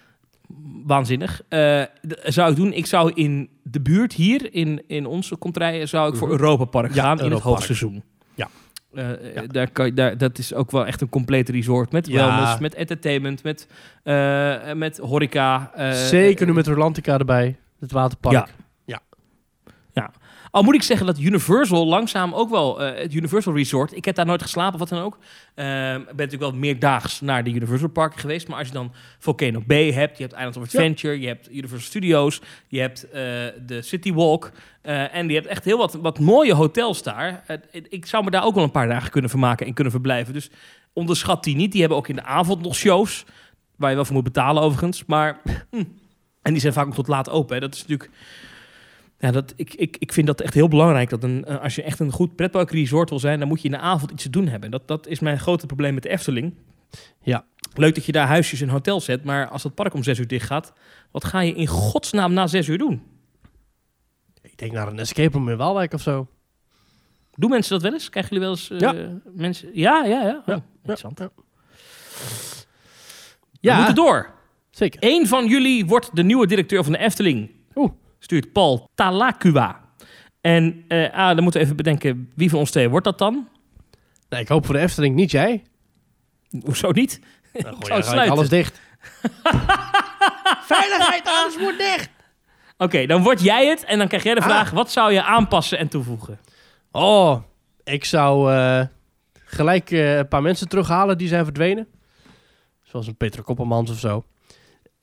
Speaker 2: Waanzinnig. Eh, zou ik doen. Ik zou in de buurt hier, in, in onze contraien, zou ik voor
Speaker 1: Mhm.
Speaker 2: Europa Park gaan in het hoogseizoen.
Speaker 1: Ja.
Speaker 2: Eh,
Speaker 1: Ja.
Speaker 2: Daar kan, je- daar, dat is ook wel echt een compleet resort met
Speaker 1: Ja.
Speaker 2: wellness, met entertainment, met, met horeca.
Speaker 1: Zeker nu met Rolantica erbij, het waterpark.
Speaker 2: Ja. Al moet ik zeggen dat Universal langzaam ook wel, eh, het Universal Resort, ik heb daar nooit geslapen of wat dan ook. Eh, Ik ben natuurlijk wel meerdaags naar de Universal Park geweest, maar als je dan Volcano Bay hebt, je hebt Islands of Adventure, je hebt Universal Studios, je hebt eh, de City Walk eh, en je hebt echt heel wat, wat mooie hotels daar. Eh, ik zou me daar ook wel een paar dagen kunnen vermaken en kunnen verblijven. Dus onderschat die niet. Die hebben ook in de avond nog shows, waar je wel voor moet betalen overigens, maar... hm. En die zijn vaak ook tot laat open. Hè. Dat is natuurlijk... Ja, dat, ik, ik, ik vind dat echt heel belangrijk. Dat een, eh, als je echt een goed pretparkresort wil zijn, dan moet je in de avond iets te doen hebben. Dat, dat is mijn grote probleem met de Efteling.
Speaker 1: Ja.
Speaker 2: Leuk dat je daar huisjes en hotels zet, maar als dat park om zes uur dicht gaat, wat ga je in godsnaam na zes uur doen?
Speaker 1: Ik denk naar een escape room in Waalwijk of zo.
Speaker 2: Doen mensen dat wel eens? Krijgen jullie wel eens eh,
Speaker 1: Ja.
Speaker 2: mensen? Ja, ja, ja.
Speaker 1: Ja,
Speaker 2: Oh, interessant.
Speaker 1: ja.
Speaker 2: We
Speaker 1: Ja,
Speaker 2: moeten door.
Speaker 1: zeker.
Speaker 2: Eén van jullie wordt de nieuwe directeur van de Efteling. Stuurt Paul Talakua. En eh, ah, dan moeten we even bedenken, wie van ons twee wordt dat dan?
Speaker 1: Nee, ik hoop voor de Efteling niet jij.
Speaker 2: Hoezo niet?
Speaker 1: Dan
Speaker 2: zou
Speaker 1: gooi alles dicht. Veiligheid, alles moet dicht.
Speaker 2: Oké, dan word jij het en dan krijg jij de
Speaker 1: Ah.
Speaker 2: vraag: wat zou je aanpassen en toevoegen?
Speaker 1: Oh, ik zou eh, gelijk eh, een paar mensen terughalen die zijn verdwenen. Zoals een Peter Koppelmans of zo.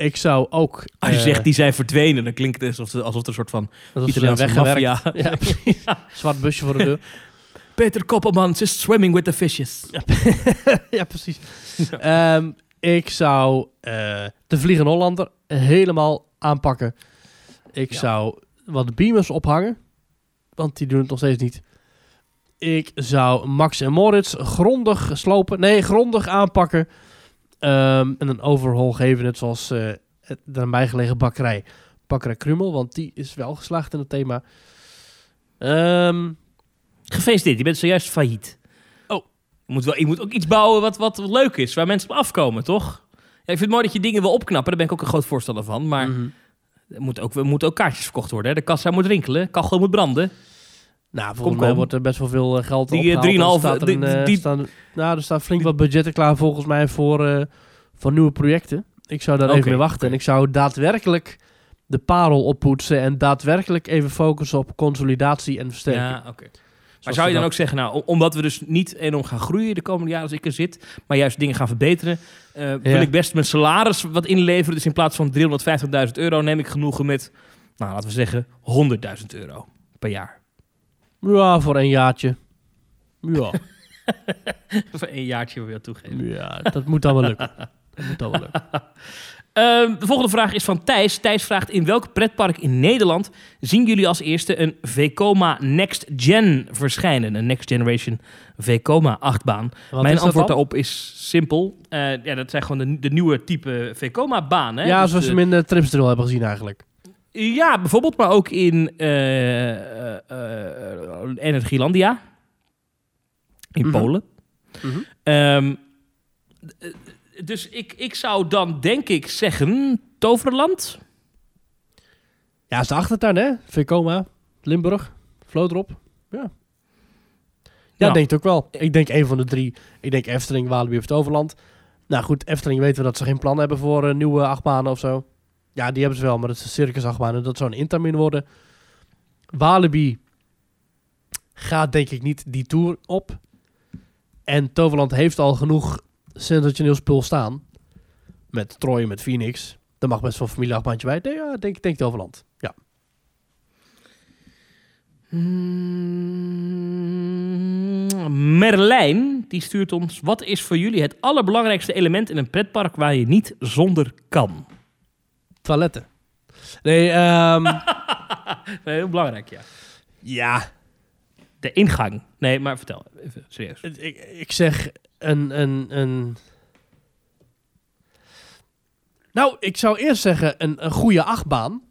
Speaker 1: Ik zou ook...
Speaker 2: Als je
Speaker 1: eh,
Speaker 2: zegt die zijn verdwenen, dan klinkt het alsof, alsof het een soort van Italiaanse maffia.
Speaker 1: Ja, precies. Zwart busje voor de deur.
Speaker 2: Peter Koppelmans is swimming with the fishes.
Speaker 1: ja, precies. Ehm, ik zou eh, de Vliegende Hollander helemaal aanpakken. Ik
Speaker 2: Ja.
Speaker 1: zou wat beamers ophangen. Want die doen het nog steeds niet. Ik zou Max en Moritz grondig slopen. Nee, grondig aanpakken. Ehm, en een overhaul geven. Net zoals eh het de nabijgelegen bakkerij. Bakkerij Krummel. Want die is wel geslaagd in het thema. Ehm,
Speaker 2: Gefeliciteerd, je bent zojuist failliet.
Speaker 1: Oh.
Speaker 2: Je moet, wel, je moet ook iets bouwen wat, wat leuk is, waar mensen op afkomen, toch? Ja, ik vind het mooi dat je dingen wil opknappen, daar ben ik ook een groot voorstander van. Maar
Speaker 1: mhm.
Speaker 2: Er moet ook, er moeten ook kaartjes verkocht worden. Hè? De kassa moet rinkelen, kachel moet branden.
Speaker 1: Nou, volgens mij wordt er best wel veel eh, geld
Speaker 2: Die, eh,
Speaker 1: opgehaald.
Speaker 2: 3,5
Speaker 1: Er er een,
Speaker 2: die-
Speaker 1: eh,
Speaker 2: die-
Speaker 1: staan, nou, er staan flink wat budgetten klaar volgens mij voor, eh, voor nieuwe projecten. Ik zou daar even mee wachten. En ik zou daadwerkelijk de parel oppoetsen en daadwerkelijk even focussen op consolidatie en versterking.
Speaker 2: Ja, oké. Maar zou je dan ook zeggen, nou, om- omdat we dus niet enorm gaan groeien de komende jaren als ik er zit, maar juist dingen gaan verbeteren, eh, wil ik best mijn salaris wat inleveren. Dus in plaats van 350.000 euro neem ik genoegen met, nou, laten we zeggen, 100.000 euro per jaar.
Speaker 1: Ja, voor een jaartje. Ja,
Speaker 2: Voor een jaartje wil je dat toegeven.
Speaker 1: ja dat moet dan wel lukken. Dat moet dan wel lukken.
Speaker 2: Ehm, de volgende vraag is van Thijs. Thijs vraagt, in welk pretpark in Nederland zien jullie als eerste een Vekoma Next Gen verschijnen? Een Next Generation Vekoma achtbaan.
Speaker 1: Wat
Speaker 2: Mijn antwoord daarop is simpel. Eh, ja, dat zijn gewoon de, de nieuwe type Vekoma-baan. Hè?
Speaker 1: Ja,
Speaker 2: Dus
Speaker 1: zoals
Speaker 2: de-
Speaker 1: we hem in de Tripsdrill hebben gezien eigenlijk.
Speaker 2: Ja, bijvoorbeeld, maar ook in eh, eh, Energielandia. In
Speaker 1: Mhm.
Speaker 2: Polen.
Speaker 1: Mhm.
Speaker 2: Ehm, eh, dus ik, ik zou dan denk ik zeggen Toverland.
Speaker 1: Ja, is de achtertuin, hè? Vekoma, Limburg, Vlodrop. Ja. Ja,
Speaker 2: Nou.
Speaker 1: denk het ook wel. Ik denk een van de drie. Ik denk Efteling, Walibi of Toverland. Nou goed, Efteling weten we dat ze geen plan hebben voor eh, nieuwe achtbanen of zo. Ja, die hebben ze wel, maar dat is een circus achtbanen. Dat zou een Intamin worden. Walibi gaat denk ik niet die tour op. En Toverland heeft al genoeg sensationeel spul staan. Met Troy, met Phoenix. Er mag best wel een familieachtbaantje bij. Nee, ja, denk, denk Toverland. Ja.
Speaker 2: Mm, Merlijn, die stuurt ons... Wat is voor jullie het allerbelangrijkste element in een pretpark waar je niet zonder kan?
Speaker 1: Toiletten. Nee, ehm
Speaker 2: Nee, heel belangrijk, ja.
Speaker 1: ja.
Speaker 2: De ingang. Nee, maar vertel. Even serieus.
Speaker 1: Ik, ik zeg een, een, een... Nou, ik zou eerst zeggen een, een goede achtbaan.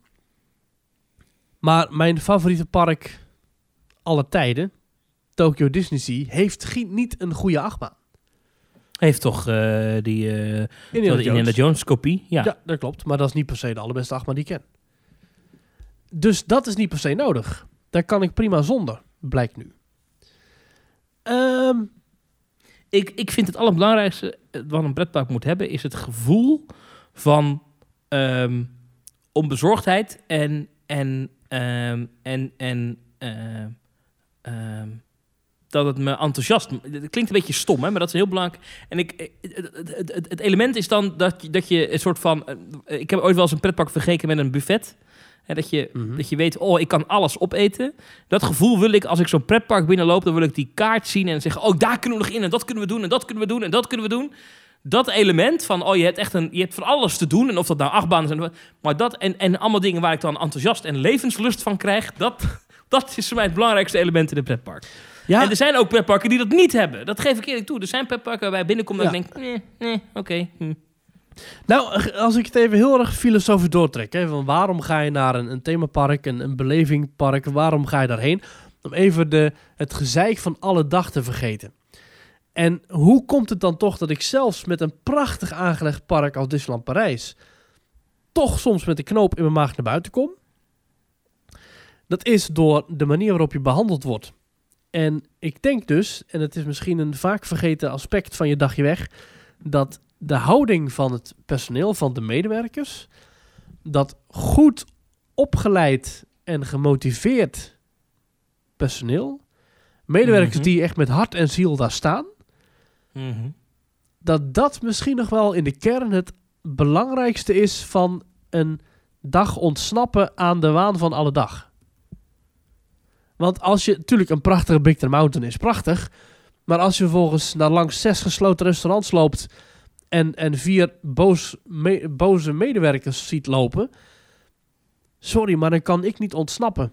Speaker 1: Maar mijn favoriete park aller tijden, Tokyo Disney Sea, heeft niet een goede achtbaan.
Speaker 2: Heeft toch eh, die eh
Speaker 1: Indiana
Speaker 2: Indiana, Indiana
Speaker 1: Jones.
Speaker 2: Jones kopie? Ja.
Speaker 1: Ja. dat klopt. Maar dat is niet per se de allerbeste achtbaan die ik ken. Dus dat is niet per se nodig. Daar kan ik prima zonder, blijkt nu. Ehm,
Speaker 2: Ik, ik vind het allerbelangrijkste eh, wat een pretpark moet hebben... is het gevoel van ehm, onbezorgdheid en... en, ehm, en, en dat het me enthousiast... Het klinkt een beetje stom, hè, maar dat is heel belangrijk. En ik, eh, het, het, het, het element is dan dat je, dat je een soort van... eh, Ik heb ooit wel eens een pretpark vergeleken met een buffet... Hè, dat, je,
Speaker 1: Mhm.
Speaker 2: dat je weet, oh, ik kan alles opeten. Dat gevoel wil ik, als ik zo'n pretpark binnenloop... dan wil ik die kaart zien en zeggen... oh, daar kunnen we nog in en dat kunnen we doen en dat kunnen we doen en dat kunnen we doen. Dat element van, oh, je hebt echt een, je hebt van alles te doen. En of dat nou achtbanen zijn... maar dat en, en allemaal dingen waar ik dan enthousiast en levenslust van krijg... dat, dat is voor mij het belangrijkste element in een pretpark.
Speaker 1: Ja,
Speaker 2: En er zijn ook pretparken die dat niet hebben. Dat geef ik eerlijk toe. Er zijn pretparken waarbij je binnenkomt en
Speaker 1: Ja.
Speaker 2: ik denk... Nee, nee, oké. hm.
Speaker 1: Nou, als ik het even heel erg filosofisch doortrek, hè, van waarom ga je naar een, een themapark, een, een belevingpark, waarom ga je daarheen? Om even de, het gezeik van alle dag te vergeten. En hoe komt het dan toch dat ik zelfs met een prachtig aangelegd park als Disneyland Parijs toch soms met de knoop in mijn maag naar buiten kom? Dat is door de manier waarop je behandeld wordt. En ik denk dus, en het is misschien een vaak vergeten aspect van je dagje weg, dat de houding van het personeel, van de medewerkers, dat goed opgeleid en gemotiveerd personeel, medewerkers
Speaker 2: Mhm.
Speaker 1: die echt met hart en ziel daar staan,
Speaker 2: Mhm.
Speaker 1: dat dat misschien nog wel in de kern het belangrijkste is van een dag ontsnappen aan de waan van alle dag. Want als je, natuurlijk een prachtige Big Thunder Mountain is prachtig, maar als je vervolgens naar langs zes gesloten restaurants loopt en, en vier boos, me- boze medewerkers ziet lopen, sorry, maar dan kan ik niet ontsnappen.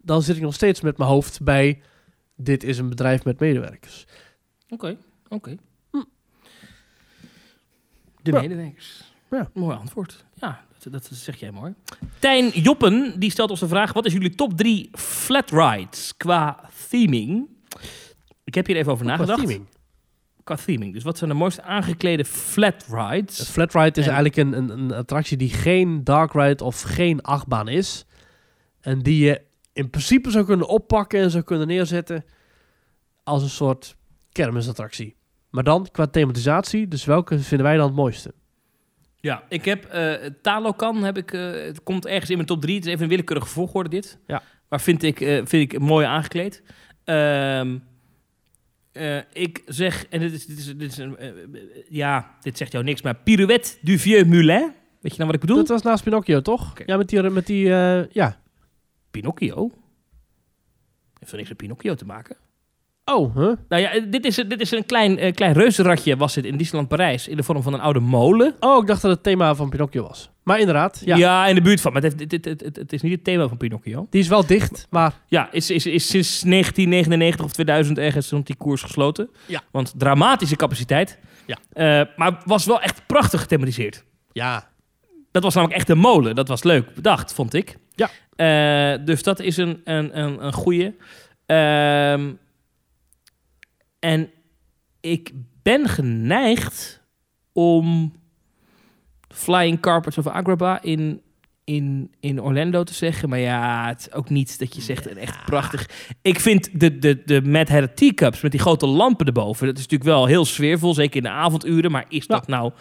Speaker 1: Dan zit ik nog steeds met mijn hoofd bij, dit is een bedrijf met medewerkers.
Speaker 2: Oké, oké.
Speaker 1: Hm.
Speaker 2: De medewerkers.
Speaker 1: Ja.
Speaker 2: Mooi antwoord. Ja, dat, zeg jij mooi. Tijn Joppen, die stelt ons de vraag... wat is jullie top 3 flat rides qua theming? Ik heb hier even over
Speaker 1: Qua
Speaker 2: nagedacht.
Speaker 1: theming.
Speaker 2: qua theming. Dus wat zijn de mooiste aangeklede flat rides?
Speaker 1: Het Flat Ride is
Speaker 2: En-
Speaker 1: eigenlijk een, een, een attractie die geen dark ride of geen achtbaan is. En die je in principe zou kunnen oppakken en zou kunnen neerzetten als een soort kermisattractie. Maar dan qua thematisatie, dus welke vinden wij dan het mooiste?
Speaker 2: Ja, ik heb eh Talokan, heb ik, eh, het komt ergens in mijn top 3. Het is even een willekeurige volgorde dit.
Speaker 1: Ja.
Speaker 2: Maar vind ik, eh, vind ik mooi aangekleed. Ehm, eh, ik zeg, en dit is, dit is, dit is een, ja, dit zegt jou niks, maar Pirouette du Vieux Moulin. Weet je nou wat ik bedoel?
Speaker 1: Dat was naast Pinocchio, toch? Ja, met die, met die ja.
Speaker 2: Pinocchio? Heeft er niks met Pinocchio te maken?
Speaker 1: Oh, huh?
Speaker 2: Nou ja, eh, dit is, dit is een klein, eh, klein reuzenradje, was het in Disneyland Parijs, in de vorm van een oude molen.
Speaker 1: Oh, ik dacht dat het thema van Pinocchio was. Maar inderdaad, ja.
Speaker 2: Ja, in de buurt van. Maar het, het, het, is niet het thema van Pinocchio.
Speaker 1: Die is wel dicht, maar
Speaker 2: Ja, is, is, is sinds 1999 of 2000 ergens rond die koers gesloten.
Speaker 1: Ja.
Speaker 2: Want dramatische capaciteit.
Speaker 1: Ja.
Speaker 2: Eh, maar was wel echt prachtig gethematiseerd.
Speaker 1: ja.
Speaker 2: Dat was namelijk echt een molen. Dat was leuk bedacht, vond ik.
Speaker 1: Ja.
Speaker 2: Dus dat is een, een, een, een goeie. Ehm, en ik ben geneigd om Flying Carpets of Agrabah in, in, in Orlando te zeggen. Maar ja, het is ook niet dat je zegt een echt prachtig. Ik vind de, de, de Mad Hatter teacups met die grote lampen erboven. Dat is natuurlijk wel heel sfeervol, zeker in de avonduren. Maar is dat nou...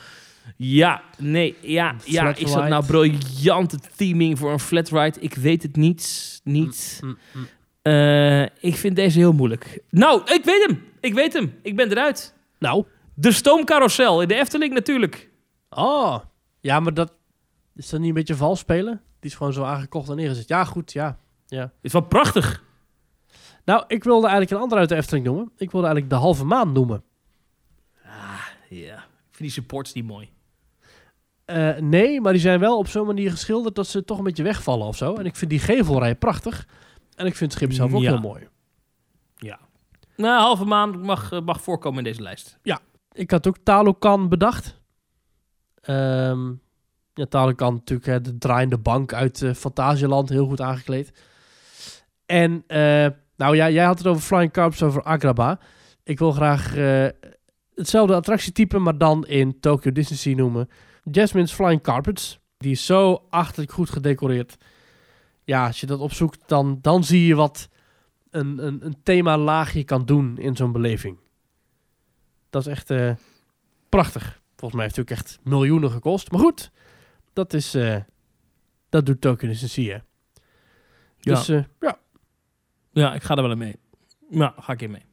Speaker 2: Ja, nee, ja, ja.
Speaker 1: Flat
Speaker 2: Is dat nou briljante theming voor een flat ride? Ik weet het niet. Niet.
Speaker 1: Mm, mm.
Speaker 2: Eh, ik vind deze heel moeilijk. Nou, ik weet hem. Ik weet hem. Ik ben eruit.
Speaker 1: Nou.
Speaker 2: De stoomcarousel in de Efteling natuurlijk.
Speaker 1: Oh. Ja, maar dat... Is dat niet een beetje vals spelen? Die is gewoon zo aangekocht en neergezet. Ja, goed, ja.
Speaker 2: Is wel prachtig.
Speaker 1: Nou, ik wilde eigenlijk een andere uit de Efteling noemen. Ik wilde eigenlijk de halve maan noemen.
Speaker 2: Ja. Ik vind die supports niet mooi.
Speaker 1: Eh, nee, maar die zijn wel op zo'n manier geschilderd dat ze toch een beetje wegvallen of zo. En ik vind die gevelrij prachtig. En ik vind het schip zelf ook
Speaker 2: Ja.
Speaker 1: heel mooi.
Speaker 2: Nou, halve maan mag, eh, mag voorkomen in deze lijst.
Speaker 1: Ik had ook Talokan bedacht. Ehm ja, Talokan natuurlijk hè, de draaiende bank uit eh Fantasieland. Heel goed aangekleed. En, eh, nou ja, jij had het over Flying Carps, over Agrabah. Ik wil graag hetzelfde attractietype, maar dan in Tokyo Disney noemen. Jasmine's Flying Carpets. Die is zo achterlijk goed gedecoreerd. Ja, als je dat opzoekt, dan, dan zie je wat een, een, een themalaagje kan doen in zo'n beleving. Dat is echt eh, prachtig. Volgens mij heeft het ook echt miljoenen gekost. Maar goed, dat is... eh, dat doet Sea, hè. Dus eh, ja,
Speaker 2: Ja, ik ga er wel in mee. Ja, ga ik in mee.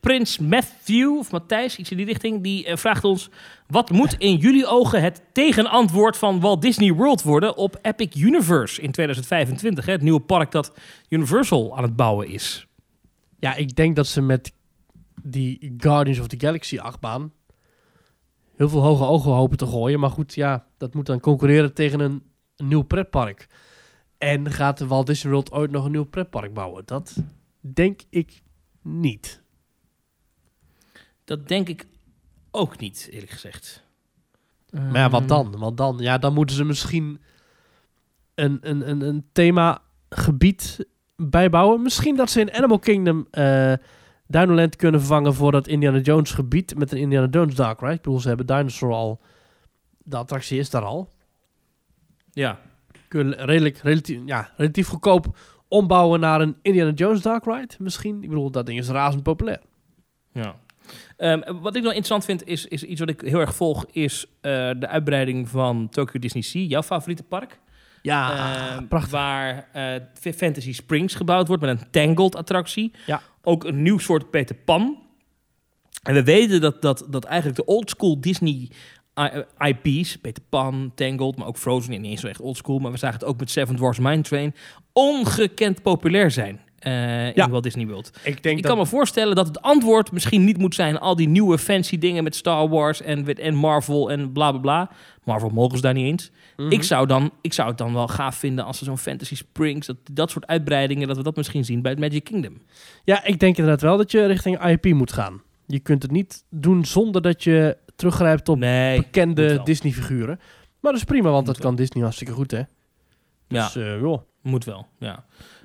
Speaker 2: Prins Matthew, of Matthijs, iets in die richting, die eh, vraagt ons... Wat moet in jullie ogen het tegenantwoord van Walt Disney World worden op Epic Universe in 2025? Hè? Het nieuwe park dat Universal aan het bouwen is.
Speaker 1: Ja, ik denk dat ze met die Guardians of the Galaxy achtbaan heel veel hoge ogen hopen te gooien. Maar goed, ja, dat moet dan concurreren tegen een, een nieuw pretpark. En gaat de Walt Disney World ooit nog een nieuw pretpark bouwen? Dat denk ik niet.
Speaker 2: Dat denk ik ook niet, eerlijk gezegd.
Speaker 1: Maar ja, wat dan? Want dan, ja, dan moeten ze misschien een, een, een, een themagebied bijbouwen. Misschien dat ze in Animal Kingdom eh Dinoland kunnen vervangen voor dat Indiana Jones gebied met een Indiana Jones Dark Ride. Ik bedoel, ze hebben Dinosaur al, de attractie is daar al.
Speaker 2: Ja,
Speaker 1: Kunnen redelijk, relatief, ja, relatief goedkoop ombouwen naar een Indiana Jones Dark Ride misschien. Ik bedoel, dat ding is razend populair.
Speaker 2: Ja. Ehm, wat ik nog interessant vind, is, is iets wat ik heel erg volg, is eh, de uitbreiding van Tokyo Disney Sea, jouw favoriete park.
Speaker 1: Ja,
Speaker 2: Ehm,
Speaker 1: prachtig.
Speaker 2: Waar eh, Fantasy Springs gebouwd wordt met een Tangled attractie.
Speaker 1: Ja.
Speaker 2: Ook een nieuw soort Peter Pan. En we weten dat, dat, dat eigenlijk de oldschool Disney eh, IP's, Peter Pan, Tangled, maar ook Frozen, niet eens zo echt oldschool, maar we zagen het ook met Seven Dwarfs Mine Train, ongekend populair zijn eh,
Speaker 1: Ja.
Speaker 2: in Walt Disney World.
Speaker 1: Ik denk
Speaker 2: Ik
Speaker 1: dat...
Speaker 2: kan me voorstellen dat het antwoord misschien niet moet zijn al die nieuwe fancy dingen met Star Wars en, Marvel en bla bla bla. Marvel mogen ze daar niet eens.
Speaker 1: Mhm.
Speaker 2: Ik, zou dan, ik zou het dan wel gaaf vinden als er zo'n Fantasy Springs, dat, dat soort uitbreidingen, dat we dat misschien zien bij het Magic Kingdom.
Speaker 1: Ja, ik denk inderdaad wel dat je richting IP moet gaan. Je kunt het niet doen zonder dat je teruggrijpt op
Speaker 2: Nee,
Speaker 1: bekende. Disney-figuren. Maar dat is prima, want dat kan Disney hartstikke goed, hè?
Speaker 2: Ja.
Speaker 1: Dus eh, joh.
Speaker 2: Moet wel, ja.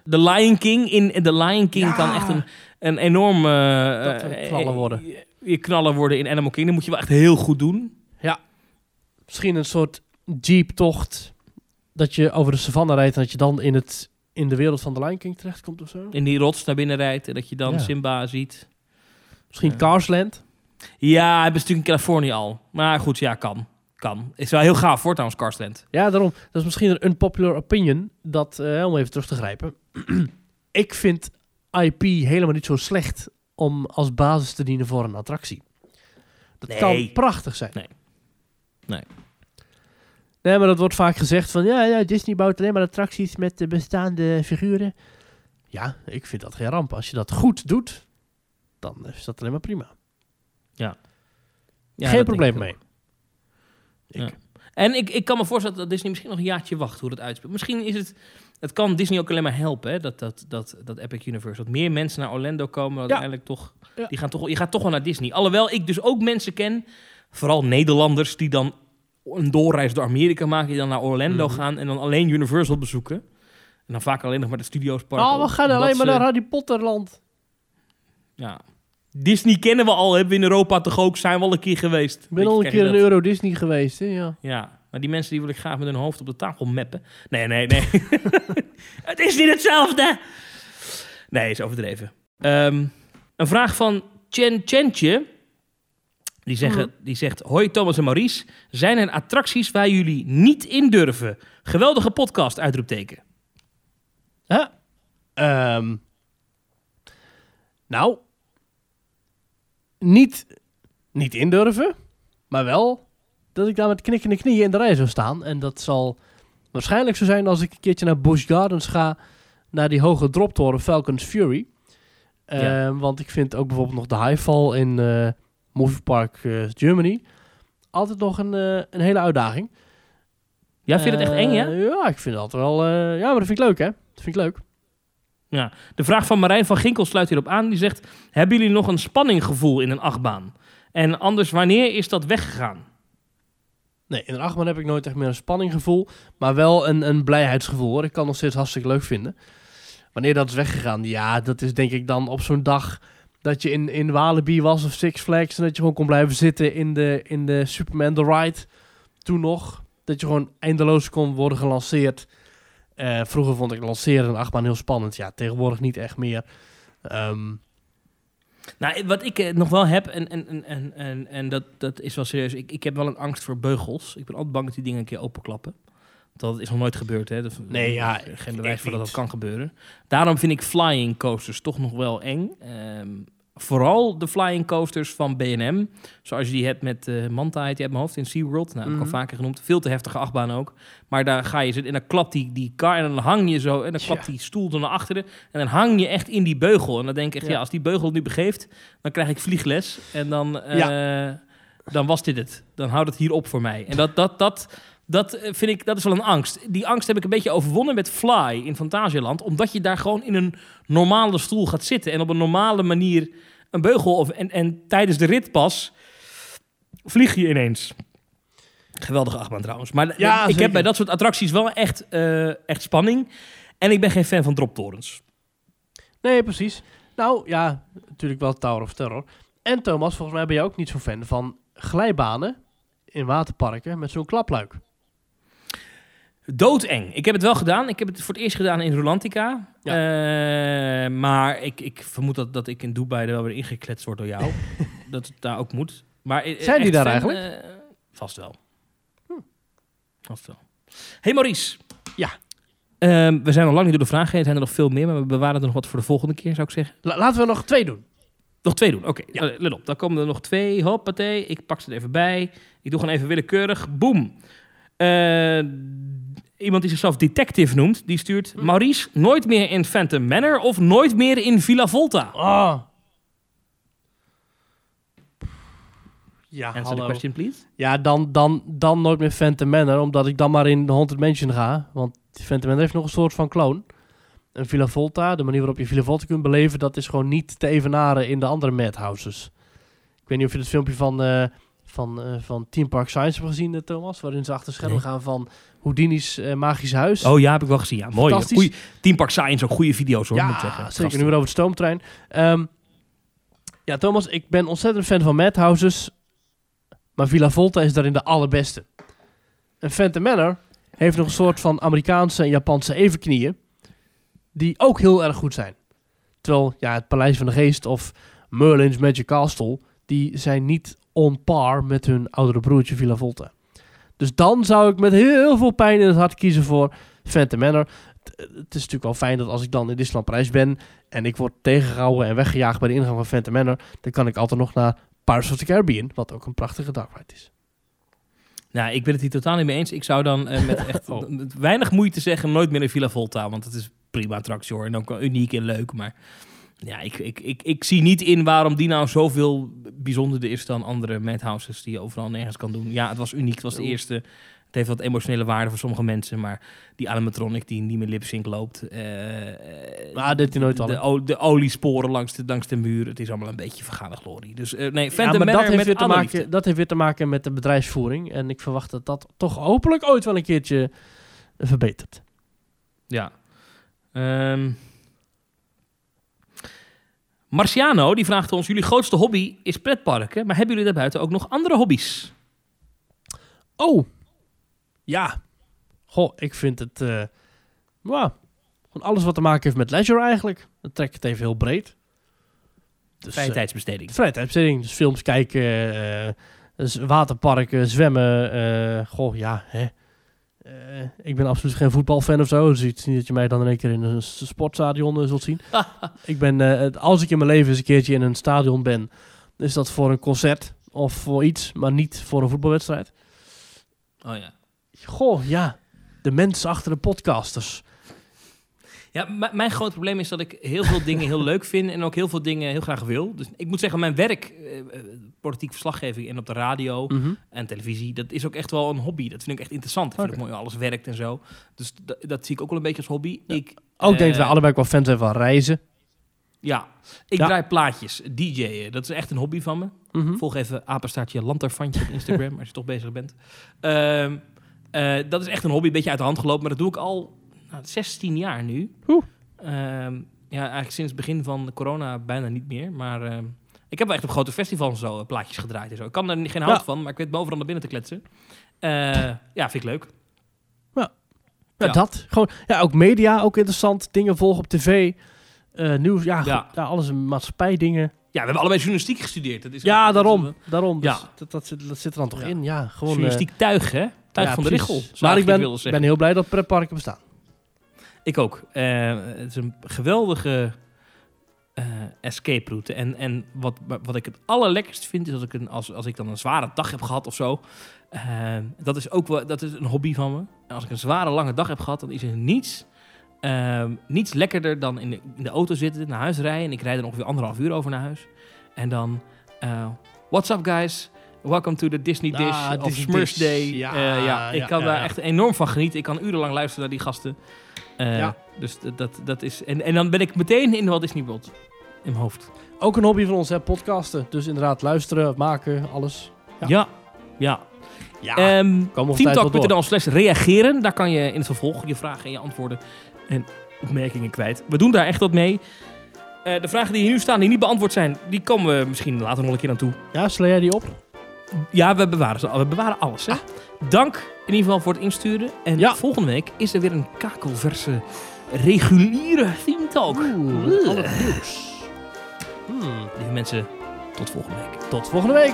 Speaker 2: The Lion King, in The Lion King
Speaker 1: Ja.
Speaker 2: kan echt een, een enorm... eh, eh,
Speaker 1: knallen worden.
Speaker 2: eh, Je knallen worden in Animal Kingdom. moet je wel echt heel goed doen.
Speaker 1: Misschien een soort jeeptocht. Dat je over de savanne rijdt en dat je dan in, het, in de wereld van de Lion King terechtkomt of zo.
Speaker 2: In die rots naar binnen rijdt en dat je dan
Speaker 1: Ja.
Speaker 2: Simba ziet.
Speaker 1: Misschien
Speaker 2: Ja.
Speaker 1: Carsland.
Speaker 2: Ja, hij is natuurlijk in Californië al. Maar goed, ja, kan. Kan. Is wel heel gaaf voor trouwens, Carsland.
Speaker 1: Ja, daarom. Dat is misschien een unpopular opinion. Dat, eh, om even terug te grijpen. ik vind IP helemaal niet zo slecht om als basis te dienen voor een attractie. Dat
Speaker 2: Nee.
Speaker 1: kan prachtig zijn.
Speaker 2: Nee. Nee.
Speaker 1: Nee, maar dat wordt vaak gezegd van... Ja, ja Disney bouwt alleen maar attracties met de bestaande figuren. Ja, ik vind dat geen ramp. Als je dat goed doet, dan is dat alleen maar prima.
Speaker 2: Ja,
Speaker 1: geen probleem
Speaker 2: denk ik. Ja. En ik, ik kan me voorstellen dat Disney misschien nog een jaartje wacht hoe het uitspeelt. Misschien is het... Het kan Disney ook alleen maar helpen, hè? Dat, dat, dat, dat Epic Universe. Dat meer mensen naar Orlando komen, uiteindelijk toch...
Speaker 1: Ja.
Speaker 2: Die gaan toch... Je gaat toch wel naar Disney. Alhoewel ik dus ook mensen ken, vooral Nederlanders, die dan een doorreis door Amerika maken, die dan naar Orlando
Speaker 1: Mhm.
Speaker 2: gaan en dan alleen Universal bezoeken. En dan vaak alleen nog maar de studios parken.
Speaker 1: Oh, we gaan alleen maar naar Harry Potterland.
Speaker 2: Ja. Disney kennen we al, hebben we in Europa toch ook, zijn we al een keer geweest.
Speaker 1: Ik ben al een keer in Euro Disney geweest. Hè? Ja.
Speaker 2: Ja, maar die mensen die wil ik graag met hun hoofd op de tafel meppen. Nee, nee, nee. het is niet hetzelfde. Nee, is overdreven. Ehm, een vraag van Chen Chentje. Die, zeggen, die zegt, hoi Thomas en Maurice. Zijn er attracties waar jullie niet in durven? Geweldige podcast, uitroepteken.
Speaker 1: Huh? Ehm, nou, niet, niet indurven, maar wel dat ik daar met knikkende knieën in de rij zou staan. En dat zal waarschijnlijk zo zijn als ik een keertje naar Busch Gardens ga, naar die hoge droptoren Falcon's Fury.
Speaker 2: Ja.
Speaker 1: Ehm, Want ik vind ook bijvoorbeeld nog de Highfall in eh Movie Park eh, Germany altijd nog een, eh, een hele uitdaging.
Speaker 2: Ja, vind je het echt eng, ja?
Speaker 1: Ja, ik vind dat wel... ja, maar dat vind ik leuk, hè? Dat vind ik leuk.
Speaker 2: De vraag van Marijn van Ginkel sluit hierop aan. Die zegt, hebben jullie nog een spanninggevoel in een achtbaan? En anders, wanneer is dat weggegaan?
Speaker 1: Nee, in een achtbaan heb ik nooit echt meer een spanninggevoel. Maar wel een, een blijheidsgevoel. Ik kan nog steeds hartstikke leuk vinden. Wanneer dat is weggegaan? Ja, dat is denk ik dan op zo'n dag... dat je in, in Walibi was of Six Flags... en dat je gewoon kon blijven zitten in de, in de Superman The Ride. Toen nog. Dat je gewoon eindeloos kon worden gelanceerd. Eh, vroeger vond ik lanceren een achtbaan heel spannend. Ja, tegenwoordig niet echt meer. Ehm,
Speaker 2: Nou, wat ik eh, nog wel heb, en, en, en, en, en, dat, dat is wel serieus. Ik, ik heb wel een angst voor beugels. Ik ben altijd bang dat die dingen een keer openklappen. Dat is nog nooit gebeurd, hè? Dat,
Speaker 1: Nee, ja,
Speaker 2: Geen bewijs voor dat dat kan gebeuren. Daarom vind ik flying coasters toch nog wel eng. Ehm, vooral de flying coasters van B&M. Zoals je die hebt met eh Manta, heet die uit mijn hoofd, in SeaWorld. Nou, heb ik
Speaker 1: Mhm.
Speaker 2: al vaker genoemd. Veel te heftige achtbaan ook. Maar daar ga je zitten en dan klapt die, die kar en dan hang je zo... en dan klapt
Speaker 1: Ja.
Speaker 2: die stoel er naar achteren. En dan hang je echt in die beugel. En dan denk ik echt, ja,
Speaker 1: Ja.
Speaker 2: als die beugel nu begeeft... dan krijg ik vliegles. En dan, eh, dan was dit het. Dan houdt het hier op voor mij. En dat, dat, dat, dat eh, vind ik, dat is wel een angst. Die angst heb ik een beetje overwonnen met Fly in Fantasieland. Omdat je daar gewoon in een normale stoel gaat zitten. En op een normale manier een beugel... Of, en, en tijdens de rit pas vlieg je ineens. Geweldige achtbaan trouwens. Maar
Speaker 1: Ja,
Speaker 2: ik
Speaker 1: zeker.
Speaker 2: heb bij dat soort attracties wel echt, eh, echt spanning. En ik ben geen fan van droptorens.
Speaker 1: Nee, precies. Nou ja, natuurlijk wel Tower of Terror. En Thomas, volgens mij ben je ook niet zo'n fan van glijbanen in waterparken met zo'n klapluik.
Speaker 2: Doodeng. Ik heb het wel gedaan. Ik heb het voor het eerst gedaan in Rolantica. Eh, maar ik, ik vermoed dat, dat ik in Dubai er wel weer ingekletst word door jou. dat het daar ook moet. Maar, eh,
Speaker 1: Zijn die daar
Speaker 2: fan,
Speaker 1: eigenlijk?
Speaker 2: eh, vast wel. Vast wel. Hey Maurice.
Speaker 1: Ja.
Speaker 2: Ehm, we zijn nog lang niet door de vragen heen. Er zijn er nog veel meer, maar we bewaren er nog wat voor de volgende keer, zou ik zeggen.
Speaker 1: La- laten we nog twee doen.
Speaker 2: Nog twee doen, oké.
Speaker 1: Ja.
Speaker 2: Let op, dan komen er nog twee. Hoppatee, ik pak ze er even bij. Ik doe gewoon even willekeurig. Boom. Iemand die zichzelf detective noemt, die stuurt...
Speaker 1: Hm.
Speaker 2: Maurice, nooit meer in Phantom Manor of nooit meer in Villa Volta?
Speaker 1: Ah. Ja,
Speaker 2: Answer the
Speaker 1: hallo.
Speaker 2: question, please.
Speaker 1: Ja, dan, dan, dan nooit meer Phantom Manor, omdat ik dan maar in de Haunted Mansion ga. Want Phantom Manor heeft nog een soort van clone. En Villa Volta, de manier waarop je Villa Volta kunt beleven, dat is gewoon niet te evenaren in de andere madhouses. Ik weet niet of je het filmpje van eh, van, eh, van Team Park Science hebben gezien, eh, Thomas. Waarin ze achter schermen
Speaker 2: Nee.
Speaker 1: gaan van Houdini's eh, Magisch Huis.
Speaker 2: Oh ja, heb ik wel gezien. Ja, mooi. Goeie, Team Park Science, ook goede video's hoor, moet ik
Speaker 1: ja,
Speaker 2: zeggen.
Speaker 1: zeker.
Speaker 2: Gasten.
Speaker 1: Nu weer over de stoomtrein. Ehm, ja, Thomas, ik ben ontzettend fan van Madhouses. Maar Villa Volta is daarin de allerbeste. En Phantom Manor heeft nog een soort van Amerikaanse en Japanse evenknieën. Die ook heel erg goed zijn. Terwijl ja, het Paleis van de Geest of Merlin's Magic Castle... die zijn niet on par met hun oudere broertje Villa Volta. Dus dan zou ik met heel veel pijn in het hart kiezen voor Phantom Manor. Het, het is natuurlijk wel fijn dat als ik dan in Disneyland Parijs ben... en ik word tegengehouden en weggejaagd bij de ingang van Phantom Manor... dan kan ik altijd nog naar Pirates of the Caribbean... wat ook een prachtige dark ride is.
Speaker 2: Nou, ik ben het hier totaal niet mee eens. Ik zou dan eh, met echt
Speaker 1: Oh.
Speaker 2: weinig moeite zeggen nooit meer in Villa Volta. Want het is prima attractie hoor. En ook uniek en leuk. Maar ja, ik, ik, ik, ik zie niet in waarom die nou zoveel bijzonderder is dan andere madhouses die je overal nergens kan doen. Ja, het was uniek. Het was de
Speaker 1: Oeh.
Speaker 2: eerste. Het heeft wat emotionele waarde voor sommige mensen. Maar die animatronic die niet meer lip-sync loopt.
Speaker 1: deed hij nooit al,
Speaker 2: De, de oliesporen langs de, langs de muur. Het is allemaal een beetje vergane glorie. Dus eh, nee,
Speaker 1: Ja,
Speaker 2: Phantom
Speaker 1: maar dat heeft,
Speaker 2: met
Speaker 1: weer te maken,
Speaker 2: liefde.
Speaker 1: dat heeft weer te maken met de bedrijfsvoering. En ik verwacht dat dat toch hopelijk ooit wel een keertje verbetert.
Speaker 2: Ja. Ehm Marciano, die vraagt ons... Jullie grootste hobby is pretparken. Maar hebben jullie daarbuiten ook nog andere hobby's?
Speaker 1: Oh, ja. Goh, ik vind het... gewoon alles wat te maken heeft met leisure eigenlijk. Dan trek ik het even heel breed. Dus,
Speaker 2: Vrije
Speaker 1: eh,
Speaker 2: tijdsbesteding.
Speaker 1: vrije tijdsbesteding. Dus films kijken, eh, dus waterparken, zwemmen. goh, ja, hè. Eh, ik ben absoluut geen voetbalfan of zo. Dus het is niet dat je mij dan in één keer in een sportstadion eh, zult zien. ik ben, eh, als ik in mijn leven eens een keertje in een stadion ben, is dat voor een concert of voor iets, maar niet voor een voetbalwedstrijd.
Speaker 2: Oh ja.
Speaker 1: Goh, ja. De mensen achter de podcasters.
Speaker 2: Ja, mijn groot probleem is dat ik heel veel dingen heel leuk vind en ook heel veel dingen heel graag wil. Dus ik moet zeggen, mijn werk, eh, eh, politiek verslaggeving en op de radio
Speaker 1: Mhm.
Speaker 2: en televisie, dat is ook echt wel een hobby. Dat vind ik echt interessant. Ik vind mooi hoe alles werkt en zo. Dus dat, dat zie ik ook wel een beetje als hobby.
Speaker 1: Ja.
Speaker 2: Ik,
Speaker 1: Ook
Speaker 2: eh,
Speaker 1: denk dat wij allebei wel fan zijn van reizen.
Speaker 2: Ja, ik
Speaker 1: Ja.
Speaker 2: draai plaatjes, DJ'en. Dat is echt een hobby van me.
Speaker 1: Mhm.
Speaker 2: Volg even apenstaartje lanterfantje op Instagram als je toch bezig bent. Ehm, eh, dat is echt een hobby, een beetje uit de hand gelopen. Maar dat doe ik al nou, 16 jaar nu.
Speaker 1: Oeh.
Speaker 2: Ehm, ja, eigenlijk sinds het begin van corona bijna niet meer. Maar ehm, ik heb wel echt op grote festivals zo eh, plaatjes gedraaid en zo. Ik kan er geen hout
Speaker 1: Ja.
Speaker 2: van, maar ik weet me overal naar binnen te kletsen. Eh, ja, vind ik leuk.
Speaker 1: Ja,
Speaker 2: Ja.
Speaker 1: dat. Gewoon, ja, ook media, ook interessant. Dingen volgen op tv. eh, nieuws, ja,
Speaker 2: Ja.
Speaker 1: ja, alles maatschappij dingen.
Speaker 2: Ja, we hebben allebei journalistiek gestudeerd. Dat is
Speaker 1: Ja, daarom. daarom. Dus
Speaker 2: Ja.
Speaker 1: dat, dat, zit, dat zit er dan toch in. Ja, gewoon.
Speaker 2: journalistiek tuig, hè? Tuig van de. Richel.
Speaker 1: Maar ik ben, ben heel blij dat pretparken bestaan.
Speaker 2: Ik ook. Eh, het is een geweldige eh, escape route. En, en wat, wat ik het allerlekkerst vind, is als ik, een, als, als ik dan een zware dag heb gehad of zo. eh, dat is ook wel, dat is een hobby van me. En als ik een zware lange dag heb gehad, dan is er niets, ehm, niets lekkerder dan in de, in de auto zitten, naar huis rijden. En ik rijd er ongeveer anderhalf uur over naar huis. En dan, what's up guys? Welcome to the Disney
Speaker 1: Ah,
Speaker 2: Dish of
Speaker 1: Disney
Speaker 2: Smurfs. Day.
Speaker 1: Ja,
Speaker 2: ja, ik
Speaker 1: ja,
Speaker 2: kan
Speaker 1: ja,
Speaker 2: daar echt enorm van genieten. Ik kan urenlang luisteren naar die gasten. Eh,
Speaker 1: Ja.
Speaker 2: Dus dat, dat, is... En, en dan ben ik meteen in Walt Disney World. In mijn hoofd.
Speaker 1: Ook een hobby van ons, hè, podcasten. Dus inderdaad, luisteren, maken, alles. Ja.
Speaker 2: Ja. Ja.
Speaker 1: Ja,
Speaker 2: Ehm
Speaker 1: wel door.
Speaker 2: Teamtalk.nl slash reageren. Daar kan je in het vervolg je vragen en je antwoorden en opmerkingen kwijt. We doen daar echt wat mee. Eh, de vragen die hier nu staan, die niet beantwoord zijn, die komen we misschien later nog een keer aan toe.
Speaker 1: Ja, sla jij die op?
Speaker 2: Ja, we bewaren, ze, we bewaren alles. Hè? Dank in ieder geval voor het insturen. En
Speaker 1: Ah. Ja.
Speaker 2: volgende week is er weer een kakelverse reguliere Team Talk.
Speaker 1: Oeh, nieuws. Hmm,
Speaker 2: Lieve mensen, tot volgende week.
Speaker 1: tot volgende week.